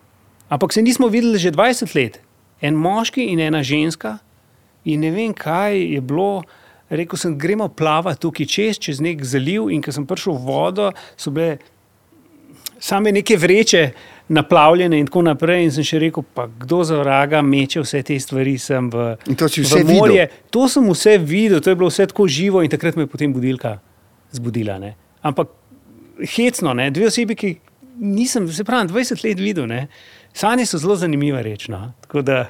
ampak se nismo videli že 20 let. En moški in ena ženska, in ne vem, kaj je bilo. Rekl sem, gremo plavati tukaj čez, čez nek zaliv. In ko sem prišel v vodo, so bile same neke vreče, naplavljene in tako naprej. In sem še rekel, pa kdo za vraga meče vse te stvari sem v, to v morje. Videl. To sem vse videl, to je bilo vse tako živo in takrat me je potem budilka zbudila. Ne. Ampak hecno, ne. dve osebi, ki nisem, se pravi, 20 let videl. Ne. Sanje so zelo zanimiva reč. No. Tako da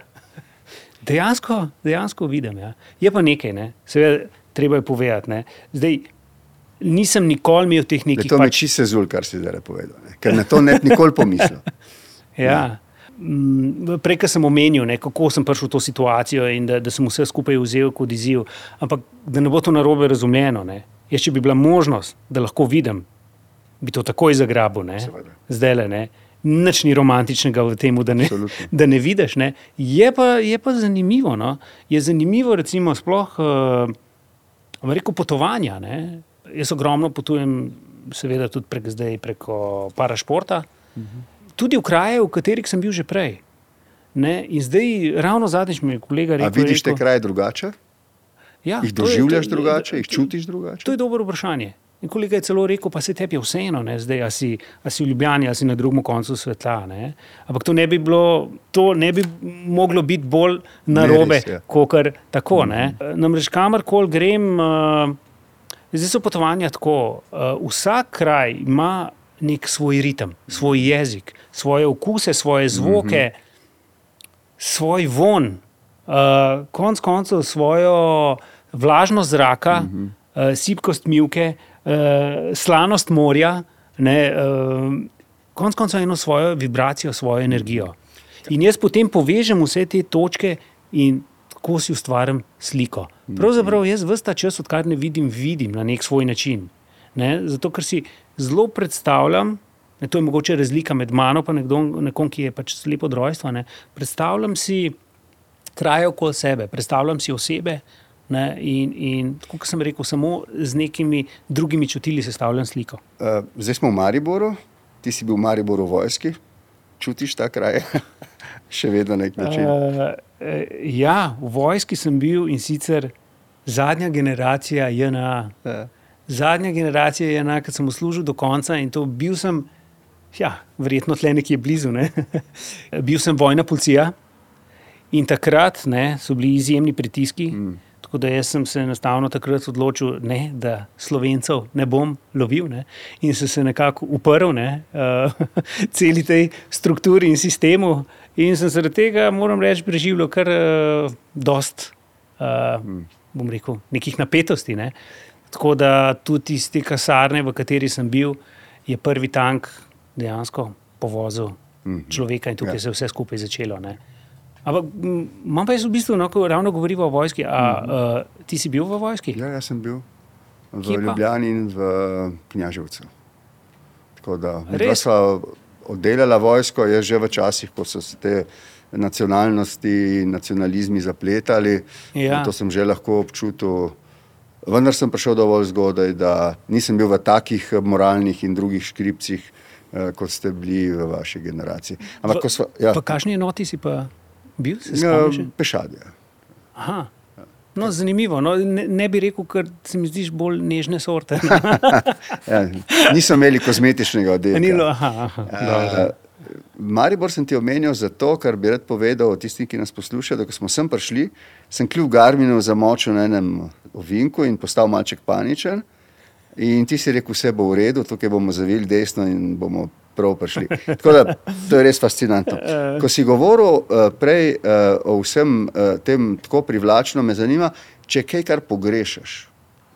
dejansko, dejansko vidim. Ja. Je pa nekaj, ne. seveda, treba je povedati. Ne. Zdaj, nisem nikoli imel teh nekih. To pač... me čisto zul, kar si zdaj povedal, ne? ker na to ne bi nikoli pomislil. ja. Mm, prej sem omenil, ne, kako sem prišel v to situacijo in da, da sem vse skupaj vzel kot izziv. Ampak da ne bo to narobe razumljeno. Ne. Jaz, če bi bila možnost, da lahko vidim, bi to takoj zagrabil. Zdaj le. Ne. Nič ni romantičnega v tem, da, da ne vidiš. Ne. Je, pa, je pa zanimivo. No. Je zanimivo, recimo, sploh uh, rekel, potovanja. Ne jaz ogromno potujem, seveda tudi prek zdaj, preko parašporta, tudi v kraje, v katerih sem bil že prej. Ne? In zdaj, ravno zadnjič mi je kolega rekel: Ali vidiš rekel, te kraje drugače? Ja, jih doživljaš je, drugače, jih čutiš drugače? To je dobro vprašanje. In kolega je celo rekel, pa se tebi je vseeno, ne, zdaj, a si, a si v Ljubljani, ali si na drugem koncu sveta. Ne. Ampak to ne bi bilo, to ne bi moglo biti bolj narobe, res, ja. kot kar tako. Ne. Namreč kamorkoli grem, uh, zdaj so potovanja tako. Uh, vsak kraj ima nek svoj ritem, svoj jezik, svoje okuse, svoje zvoke, svoj von, uh, konc koncev svojo vlažnost zraka, uh, sipkost milke, uh, slanost morja, ne, uh, konc koncev eno svojo vibracijo, svojo energijo. In jaz potem povežem vse te točke in tako si ustvarjam sliko. Pravzaprav jaz vse ta čas, odkar ne vidim, vidim na nek svoj način. Ne? Zato, ker si zelo predstavljam, ne, to je mogoče razlika med mano in nekdo, nekom, ki je pač slep od rojstva. Ne? Predstavljam si kraje okoli sebe, predstavljam si osebe. Ne, in, in tako kot sem rekel, samo z nekimi drugimi čutili sestavljam sliko. Uh, zdaj smo v Mariboru, ti si bil v Mariboru v vojski, čutiš ta kraj, še vedno na nek način. Uh, ja, v vojski sem bil in sicer zadnja generacija JNA. Ja. Zadnja generacija JNA, ki sem služil do konca in to bil sem, ja, verjetno tle nekje blizu. Ne? bil sem vojna policija in takrat ne, so bili izjemni pritiski. Mm. Tako da jaz sem se enostavno takrat odločil, ne, da slovencev ne bom lovil ne, in sem se nekako uprl ne, uh, celi tej strukturi in sistemu. In sem zaradi tega, moram reči, preživljal kar uh, dost, uh, bom rekel, nekih napetosti. Ne. Tako da tudi iz te kasarne, v kateri sem bil, je prvi tank dejansko povozil človeka in tukaj Ja. se je vse skupaj začelo. Ne. Ampak imam pa jaz v bistvu, no, ko ravno govorimo o vojski. A, uh, ti si bil v vojski? Ja, jaz sem bil v? Ljubljani in v Knjaževcu. Tako da Res? smo oddelali vojsko, je že v časih, ko so se te nacionalnosti in nacionalizmi zapletali. Ja. To sem že lahko občutil. Vendar sem prišel dovolj zgodaj, da nisem bil v takih moralnih in drugih škripcih, eh, kot ste bili v vaši generaciji. Ampak, ko sva, ja, V kakšni enoti si pa bil? Se ja, spomniš? pešadje. Aha. No, zanimivo. No, ne, ne bi rekel, ker se mi zdiš bolj nežne sorte. Ja, niso imeli kozmetičnega oddelka. Ni bilo, aha, aha. Uh, Maribor sem ti omenil zato, ker bi rad povedal tistim, ki nas poslušajo, da ko smo sem prišli, sem kljub Garminu zamočil na enem ovinku in postal malček paničen. In ti si rekel, vse bo v redu, tukaj bomo zavili desno in bomo prav prišli. Tako da to je res fascinantno. Ko si govoril uh, prej uh, o vsem uh, tem tako privlačno, me zanima, če kaj, kar pogrešaš.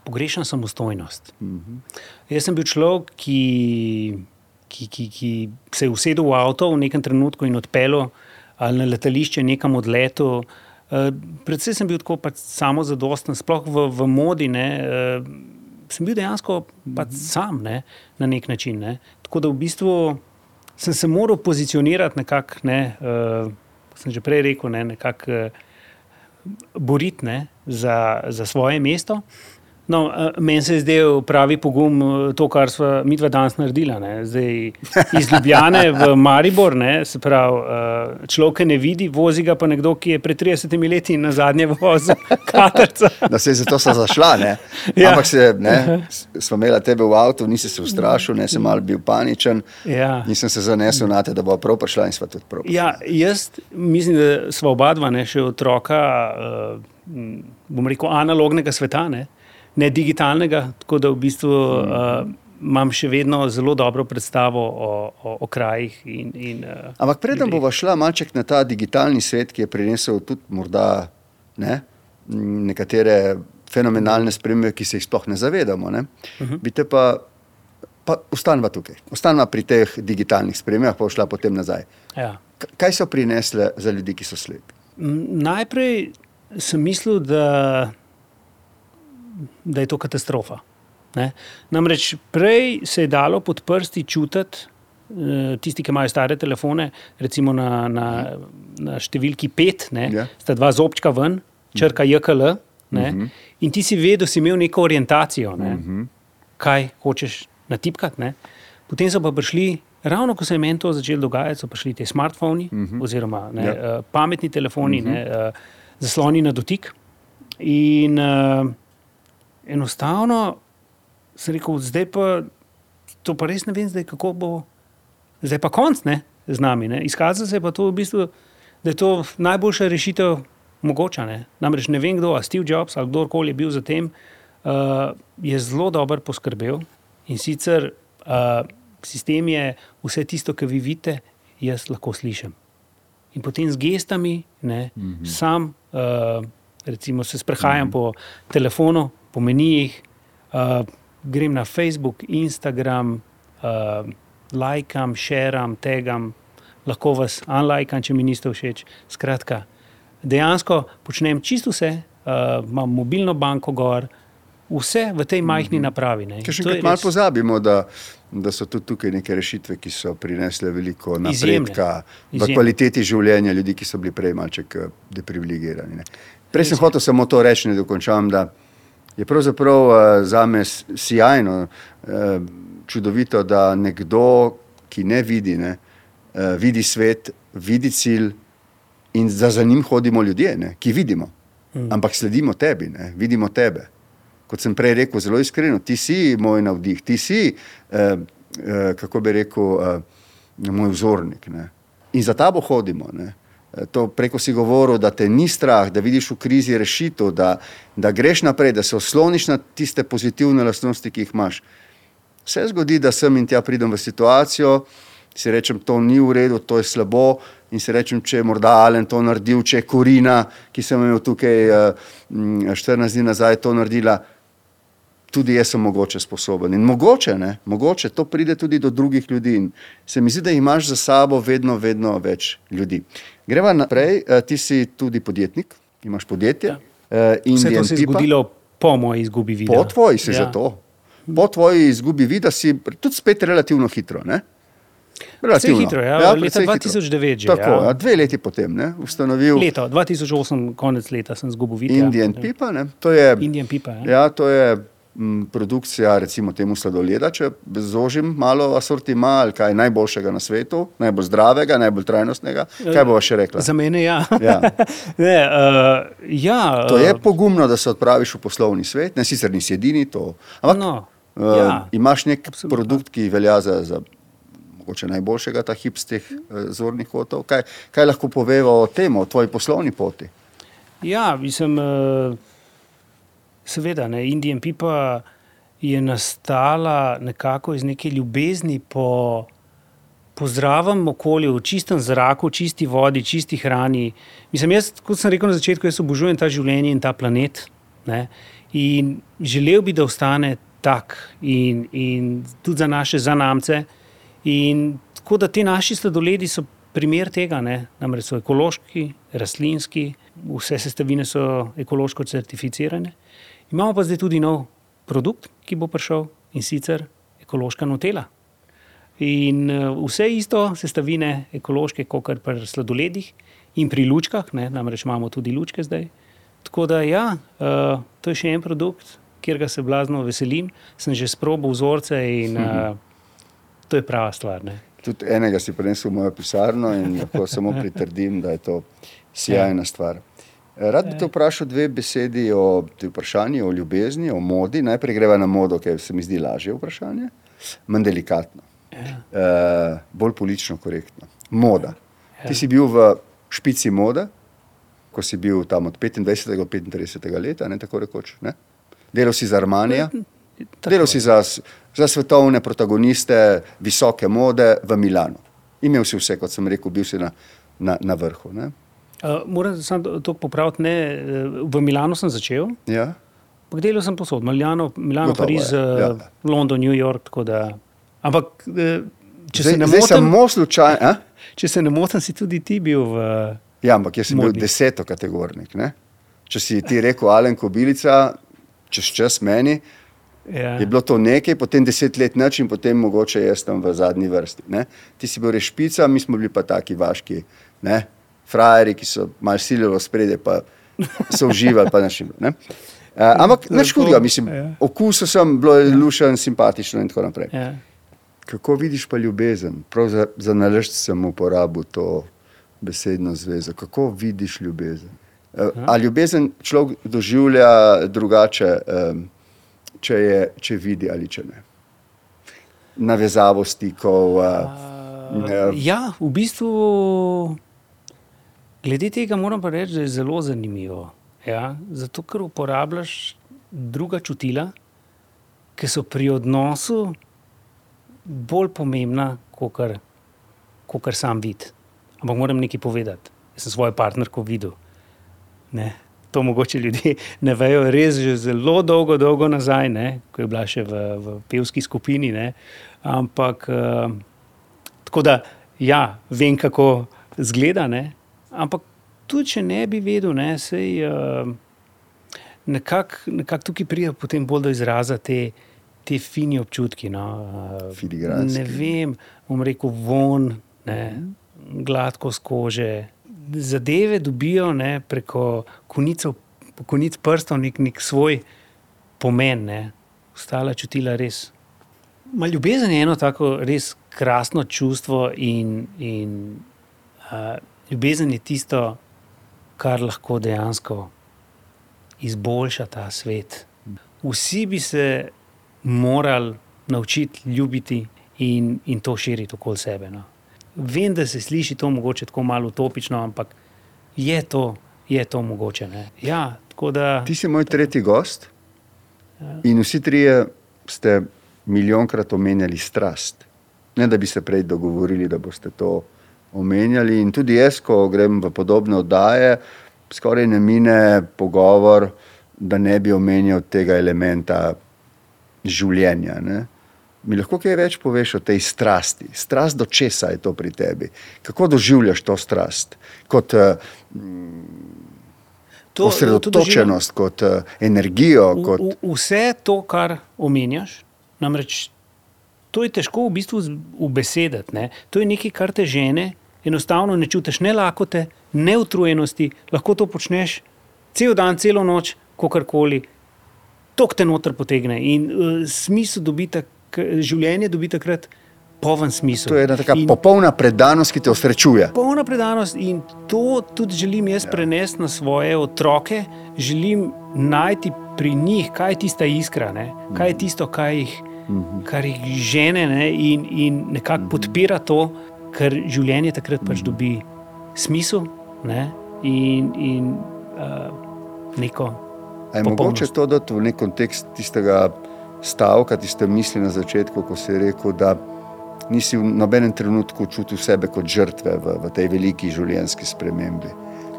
Pogrešam samostojnost. -hmm. Jaz sem bil človek, ki, ki, ki, ki se je usedel v avto v nekem trenutku in odpeljal ali na letališče, nekam odletel. Uh, predvsem sem bil tako pač samozadosten, sploh v, v modi. Ne, uh, sem bil dejansko pač sam ne, na nek način. Ne. Tako da v bistvu sem se moral pozicionirati nekako, ne, uh, sem že prej rekel, ne, nekako. Uh, boriti ne, za, za svoje mesto. No, eh, meni se je zdel pravi pogum eh, to, kar smo mi dva danes naredili. ne. Zdaj, iz Ljubljane v Maribor, ne, se pravi, eh, človek ne vidi, vozi ga pa nekdo, ki je pred 30 leti na zadnje vozil katerca. Da se je zato zašla. Ne? Ja. Ampak se, ne, smo imeli tebe v avtu, nisi se ustrašil, ne sem mal bil paničen. Ja. In sem se zanesel na te, da bo prav prišla in sva tudi prav. prišla. Ja, jaz mislim, da smo oba dva ne, še otroka, uh, bom rekel, analognega sveta, ne, ne digitalnega. Tako da v bistvu uh, imam še vedno zelo dobro predstavo o, o, o krajih. In, in, uh, Ampak preden bova šla malček na ta digitalni svet, ki je prinesel tudi morda ne, nekatere fenomenalne spremembe, ki se jih sploh ne zavedamo, ne, uh -huh. bi te pa, pa ostanva tukaj, ostanva pri teh digitalnih spremembah, pa šla potem nazaj. Ja. Kaj so prinesle za ljudi, ki so slepi? Najprej sem mislil, da, da je to katastrofa. Ne? Namreč prej se je dalo pod prsti čutiti, eh, tisti, ki imajo stare telefone, recimo na, na, na številki 5, ne, Ja. sta dva zobčka ven, črka JKL, ne, in ti si vedel, si imel neko orientacijo, ne, kaj hočeš natipkati. Ne. Potem so pa prišli. Ravno ko se je meni to začelo dogajati, so prišli ti smartfoni, uh -huh. oziroma ne, Ja. ja. uh, pametni telefoni, uh -huh. ne, uh, zasloni na dotik. In uh, enostavno sem rekel, zdaj pa to pa res ne vem, zdaj, kako bo, zdaj pa konc ne, z nami. Ne. Izkazalo se je pa to v bistvu, da je to najboljša rešitev mogoča. Ne. Namreč ne vem, kdo, a Steve Jobs ali kdorkoli je bil za tem, uh, je zelo dobro poskrbel in sicer uh, sistem je vse tisto, kar vi vidite, jaz lahko slišim. In potem z gestami, ne, mm -hmm. sam, uh, recimo, se sprehajam mm -hmm. po telefonu, po menijih, uh, grem na Facebook, Instagram, uh, lajkam, šeram, tegam, lahko vas unlajkam, če mi niste všeč. Skratka, dejansko počnem čisto vse, uh, imam mobilno banko gor, vse v tej majhni -hmm. napravi. Ker še enkrat res... pozabimo, da, da so tudi tukaj neke rešitve, ki so prinesle veliko napredka Izjemne. v kvaliteti življenja ljudi, ki so bili prej malček eh, deprivilegirani. Ne. Prej sem hotel samo to reči, da dokončam, da je pravzaprav uh, za me sjajno, uh, čudovito, da nekdo, ki ne vidi, ne, uh, vidi svet, vidi cilj in da za njim hodimo ljudje, ne, ki vidimo, mm. ampak sledimo tebi, ne, vidimo tebe kot sem prej rekel, zelo iskreno, ti si moj navdih, ti si, eh, eh, kako bi rekel, eh, moj vzornik. Ne. In za tabo hodimo. Ne. Eh, to preko si govoril, da te ni strah, da vidiš v krizi rešitev, da, da greš naprej, da se osloniš na tiste pozitivne lastnosti, ki jih imaš. Vse zgodi, da sem in tja pridem v situacijo, si rečem, to ni v redu, to je slabo. In si rečem, če je morda Alen to naredil, če je Korina, ki sem imel tukaj uh, 14 dni nazaj, to naredila tudi jaz sem mogoče sposoben. In mogoče, ne, mogoče to pride tudi do drugih ljudi. In se mi zdi, da imaš za sabo vedno, vedno več ljudi. Greva naprej, eh, ti si tudi podjetnik, imaš podjetje. Ja. Uh, Vse to se je zgodilo po moji izgubi vida. Po tvoji si ja. za to. Po tvoji izgubi vida si tudi spet relativno hitro. Ne? Relativno hitro, ja, ja, leta 2009. Že, Tako, ja. Ja, dve leti potem ne, ustanovil. Leto 2008, konec leta sem izgubil vida. Indian ja. Pipa. To je, Indian Pipa ja. Ja, to je produkcija, recimo temu sladoleda, če zožim malo asortima ali kaj najboljšega na svetu, najbolj zdravega, najbolj trajnostnega. Kaj bo še rekla? Za mene ja. ja. ne, uh, ja to je uh, pogumno, da se odpraviš v poslovni svet, ne sicer nisi edini to. Ampak no, uh, ja, imaš nek absolutno. produkt, ki velja za. za Mogoče najboljšega ta hip z teh uh, zornih kotov. Kaj, kaj lahko poveva o tem, o tvoji poslovni poti? Ja, mislim, uh, Seveda, ne, Indijan Pipa je nastala nekako iz neke ljubezni po, po zdravem okolju, čistem zraku, čisti vodi, čisti hrani. Mislim, jaz, kot sem rekel na začetku, jaz obožujem ta življenje in ta planet. Ne, in želel bi, da ostane tak in, in tudi za naše zanamce. In tako da ti naši sladoledi so primer tega, ne, namreč so ekološki, rastlinski, vse sestavine so ekološko certificirane. Imamo pa zdaj tudi nov produkt, ki bo prišel in sicer ekološka notela. In eh, vse isto sestavine ekološke, kot pri sladoledih in pri lučkah, ne, namreč imamo tudi lučke zdaj. Tako da, ja, uh, to je še en produkt, kjer ga se blazno veselim. Sem že sprobil vzorce in uh, to je prava stvar. Ne. Tudi enega si prenesel v mojo pisarno in lahko samo pritrdim, da je to sjajna ja. stvar. Rad bi te vprašal dve besedi o vprašanju, o ljubezni, o modi. Najprej greva na modo, ker se mi zdi lažje vprašanje, manj delikatno, ja. uh, bolj politično korektno. Moda. Ja. Ti si bil v špici mode, ko si bil tam od 25. do 35. leta, ne tako rekoč. Ne? Delal si za Armanija, delal si za, za svetovne protagoniste visoke mode v Milano. Imel si vse, kot sem rekel, bil si na, na, na vrhu. Ne? Uh, moram samo to popraviti. Ne, eh, v Milano sem začel. Ja. Delal sem posod, Milano, Milano Pariz, ja. London, New York. Da, ampak, če zdaj, se ne motim, če se ne motim, si tudi ti bil v. Ja, ampak jaz sem modi. bil deseto kategornik. Ne? Če si ti rekel, Alen Kobilica, čez čas meni, ja. je bilo to nekaj, potem deset let noč in potem mogoče jaz tam v zadnji vrsti. Ne? Ti si bil rešpica, mi smo bili pa taki vaški. Ne? Frajeri, ki so malo silili spredje, pa so uživali, pa našim. Ne? Uh, ampak ne škodijo, mislim, ja. okus sem bil lušen, simpatičen in tako naprej. Ja. Kako vidiš pa ljubezen? Prav za, za naložb sem uporabil to besedno zvezo. Kako vidiš ljubezen? Uh, a ljubezen človek doživlja drugače, um, če, je, če vidi ali če ne. Navezavo stikov. Uh, Uh, ja, v bistvu, glede tega moram pa reči, da je zelo zanimivo. Ja? Zato, ker uporabljaš druga čutila, ki so pri odnosu bolj pomembna, kot kar sam vidim. Ampak moram nekaj povedati. Jaz sem svojo partnerko videl. Ne? To mogoče ljudje ne vejo, res že zelo dolgo, dolgo nazaj, ne? ko je bila še v, v pevski skupini. Ne? Ampak. Uh, Tako da, ja, vem, kako zgleda. Ne? Ampak tudi, če ne bi vedel, ne, sej, uh, nekako nekak tukaj pride potem bolj do izraza te, te fini občutki. No? Uh, ne vem, bom rekel, von, ne, gladko skože. Zadeve dobijo ne, preko konic, konic prstov nek, nek svoj pomen, ne. ostala čutila res. Ma ljubezen je eno tako res krasno čustvo, in, in uh, ljubezen je tisto, kar lahko dejansko izboljša ta svet. Vsi bi se morali naučiti ljubiti in, in to širiti okoli sebe. No. Vem, da se sliši to mogoče tako malo utopično, ampak je to, je to mogoče. Ja, da, Ti si moj tretji gost ja. in vsi trije ste milijonkrat omenjali strast. Ne, da bi se prej dogovorili, da boste to omenjali. In tudi jaz, ko grem v podobne oddaje, skoraj ne mine pogovor, da ne bi omenjal tega elementa življenja. Ne. Mi lahko kaj več poveš o tej strasti? Strast do česa je to pri tebi? Kako doživljaš to strast? Kot mm, to, osredotočenost, to kot uh, energijo? Kot... V, v, vse to, kar omenjaš, namreč to je težko v bistvu ubesediti. To je nekaj, kar te žene, enostavno ne čutiš ne lakote, ne utrujenosti, lahko to počneš cel dan, celo noč, kakorkoli, to te noter potegne. In uh, smisel dobita, življenje dobi takrat. Poven smisel. To je ena tako popolna predanost, ki te osrečuje. Popolna predanost in to tudi želim jaz ja. prenesti na svoje otroke. Želim najti pri njih, kaj je tista iskra, ne? kaj je tisto, kaj jih -hmm. kar jih žene ne, in, in nekako mm -hmm. podpira to, ker življenje takrat pač dobi smisel ne, in, in uh, neko. Je mogoče to dati v nek kontekst tistega stavka, tiste misli na začetku, ko si rekel, da nisi v nobenem trenutku čutil sebe kot žrtve v, v tej veliki življenjski spremembi.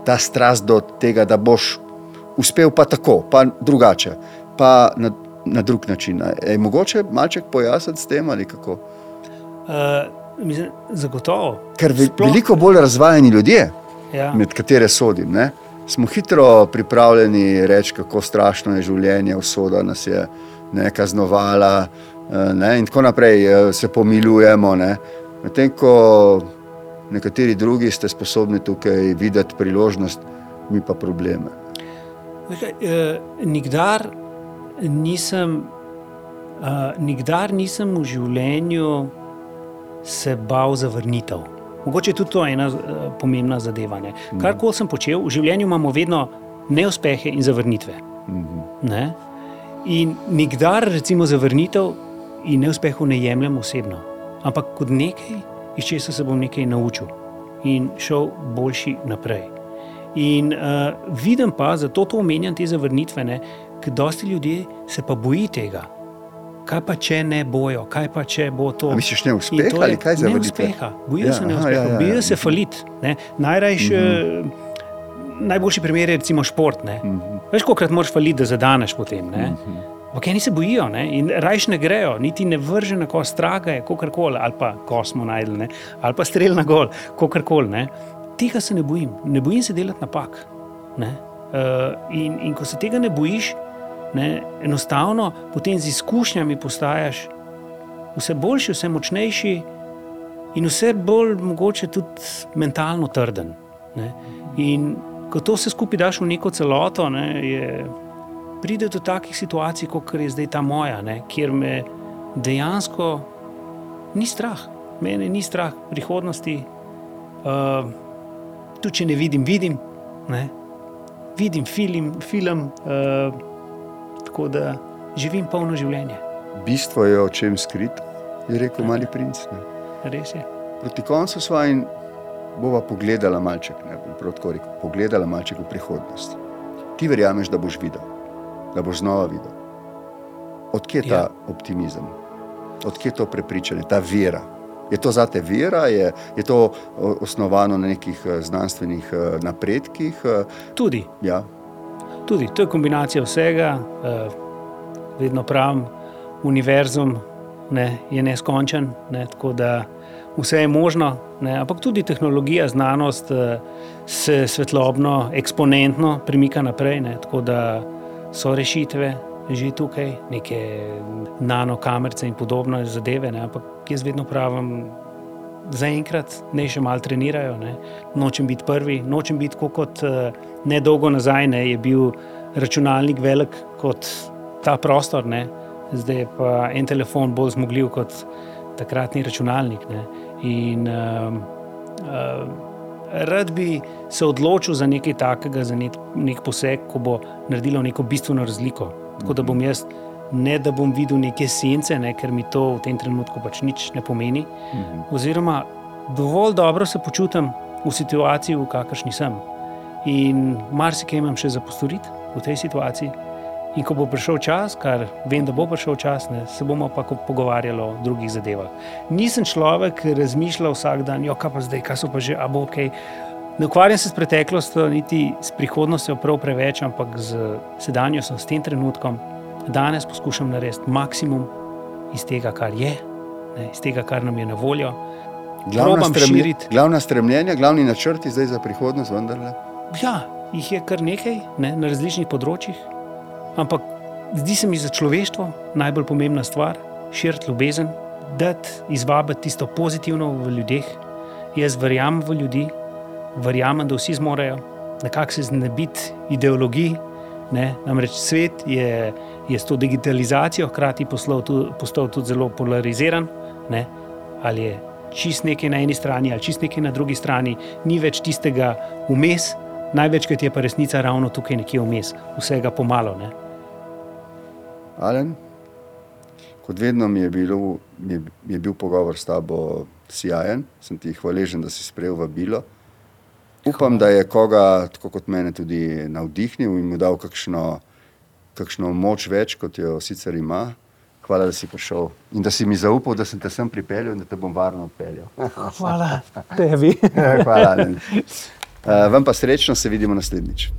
Ta strast do tega, da boš uspel pa tako, pa drugače, pa na na drug način. Je mogoče malček pojasniti s tem ali kako? Uh, mislim, zagotovo. Ker ve, Sploh... veliko bolj razvajeni ljudje, ja. med katere sodim, ne, smo hitro pripravljeni reči, kako strašno je življenje, usoda nas je ne, kaznovala. Ne, in tako naprej se pomilujemo. Medtem ko nekateri drugi ste sposobni tukaj videti priložnost, mi pa probleme. Nekaj, eh, nikdar nisem, uh, nikdar nisem v življenju se bal zavrnitev. Mogoče je tudi to ena uh, pomembna zadeva. Mhm. Kar koli sem počel, v življenju imamo vedno neuspehe in zavrnitve. Mhm. Ne? In nikdar, recimo, zavrnitev in neuspehov ne jemljem osebno, ampak kot nekaj, iz česa se bom nekaj naučil in šel boljši naprej. In uh, vidim pa, zato to omenjam te zavrnitve, ne, dosti ljudi se pa boji tega. Kaj pa če ne bojo, kaj pa če bo to? Misliš, ne uspeha ali kaj za vse? Neuspeha, bojijo ja, se neuspeha, ja, ja, bojijo ja. se falit. Ne? Najrajš, mm -hmm. Najboljši primer je recimo šport. Mm -hmm. Veš, koliko moraš faliti, da zadaneš potem. Mm -hmm. Ampak eni se bojijo ne? in rajš ne grejo, niti ne vrže na kost, straga je, kako koli, ali pa kosmo najdel, ali pa strelj na gol, kako koli. Tega se ne bojim, ne bojim se delati napak. Uh, in, in ko se tega ne bojiš, Ne, enostavno potem z izkušnjami postaješ vse boljši, vse močnejši in vse bolj mogoče tudi mentalno trden. Ne. In ko to vse skupaj daš v neko celoto, ne, je, pride do takih situacij, kot je zdaj ta moja, ne, kjer me dejansko ni strah, mene ni strah prihodnosti. Uh, tudi če ne vidim, vidim, ne, vidim film. film uh, Tako da živim polno življenje. Bistvo je o čem skrito, je rekel mali princ. Ne? Res je. Proti koncu svojim bova pogledala malček, ne bom prav tako rekel, pogledala malček v prihodnost. Ti verjameš, da boš videl, da boš znova videl. Odkje je ta Ja. optimizem, odkje je to prepričanje, ta vera? Je to za te vera, je, je to osnovano na nekih eh, znanstvenih eh, napredkih? eh, Tudi, Ja, tudi to je kombinacija vsega. eh, Vedno pravim, univerzum ne, je neskončen, ne, tako da vse je možno, ne, ampak tudi tehnologija, znanost eh, se svetlobno, eksponentno premika naprej. Ne, tako da so rešitve že tukaj, neke nanokamerce in podobne zadeve, ne, ampak jaz vedno pravim. Zaenkrat ne še malo trenirajo, ne. nočem biti prvi, nočem biti tako kot eh, nedolgo nazaj, ne, je bil računalnik velik kot ta prostor, ne. zdaj je pa en telefon bolj zmogljiv kot takratni računalnik. Ne. In um, um, rad bi se odločil za nekaj takega, za nek, nek poseg, ko bo naredilo neko bistveno razliko. Tako da bom jaz, ne da bom videl neke sence, ne, ker mi to v tem trenutku pač nič ne pomeni. Mhm. Oziroma, dovolj dobro se počutim v situaciji, v kakršni sem. In marsikaj imam še za postoriti v tej situaciji. In ko bo prišel čas, kar vem, da bo prišel čas, ne, se bomo pa pogovarjali o drugih zadevah. Nisem človek, ki razmišlja vsak dan, jo kaj pa zdaj, kaj so pa že, a bo ok. Ne ukvarjam se s preteklostjo, niti s prihodnostjo prav preveč, ampak z sedanjostjo, s tem trenutkom. Danes poskušam narediti maksimum iz tega, kar je, ne, iz tega, kar nam je na voljo. Glavna, širiti. glavna stremljenja, glavni načrti zdaj za prihodnost, vendarle. Ja, jih je kar nekaj ne, na različnih področjih, ampak zdi se mi za človeštvo najbolj pomembna stvar širiti ljubezen, dati izvabiti tisto pozitivno v ljudeh. Jaz verjamem v ljudi, verjamem, da vsi zmorejo, nekako se znebiti ideologij. Ne? Namreč svet je, je s to digitalizacijo hkrati poslal tu, postal tudi zelo polariziran. Ne? Ali je čist nekaj na eni strani, ali čist nekaj na drugi strani, ni več tistega vmes, največkrat je pa resnica ravno tukaj nekje vmes, vsega pomalo. Ne? Alen, kot vedno mi je, bilo, mi, je, mi je bil pogovor s tabo sjajen, sem ti hvaležen, da si sprejel vabilo. Upam, da je koga, tako kot mene, tudi navdihnil in mu dal kakšno, kakšno moč več, kot jo sicer ima. Hvala, da si prišel in da si mi zaupal, da sem te sem pripeljal in da te bom varno odpeljal. Hvala tebi. Hvala. Uh, vam pa srečno, se vidimo naslednjič.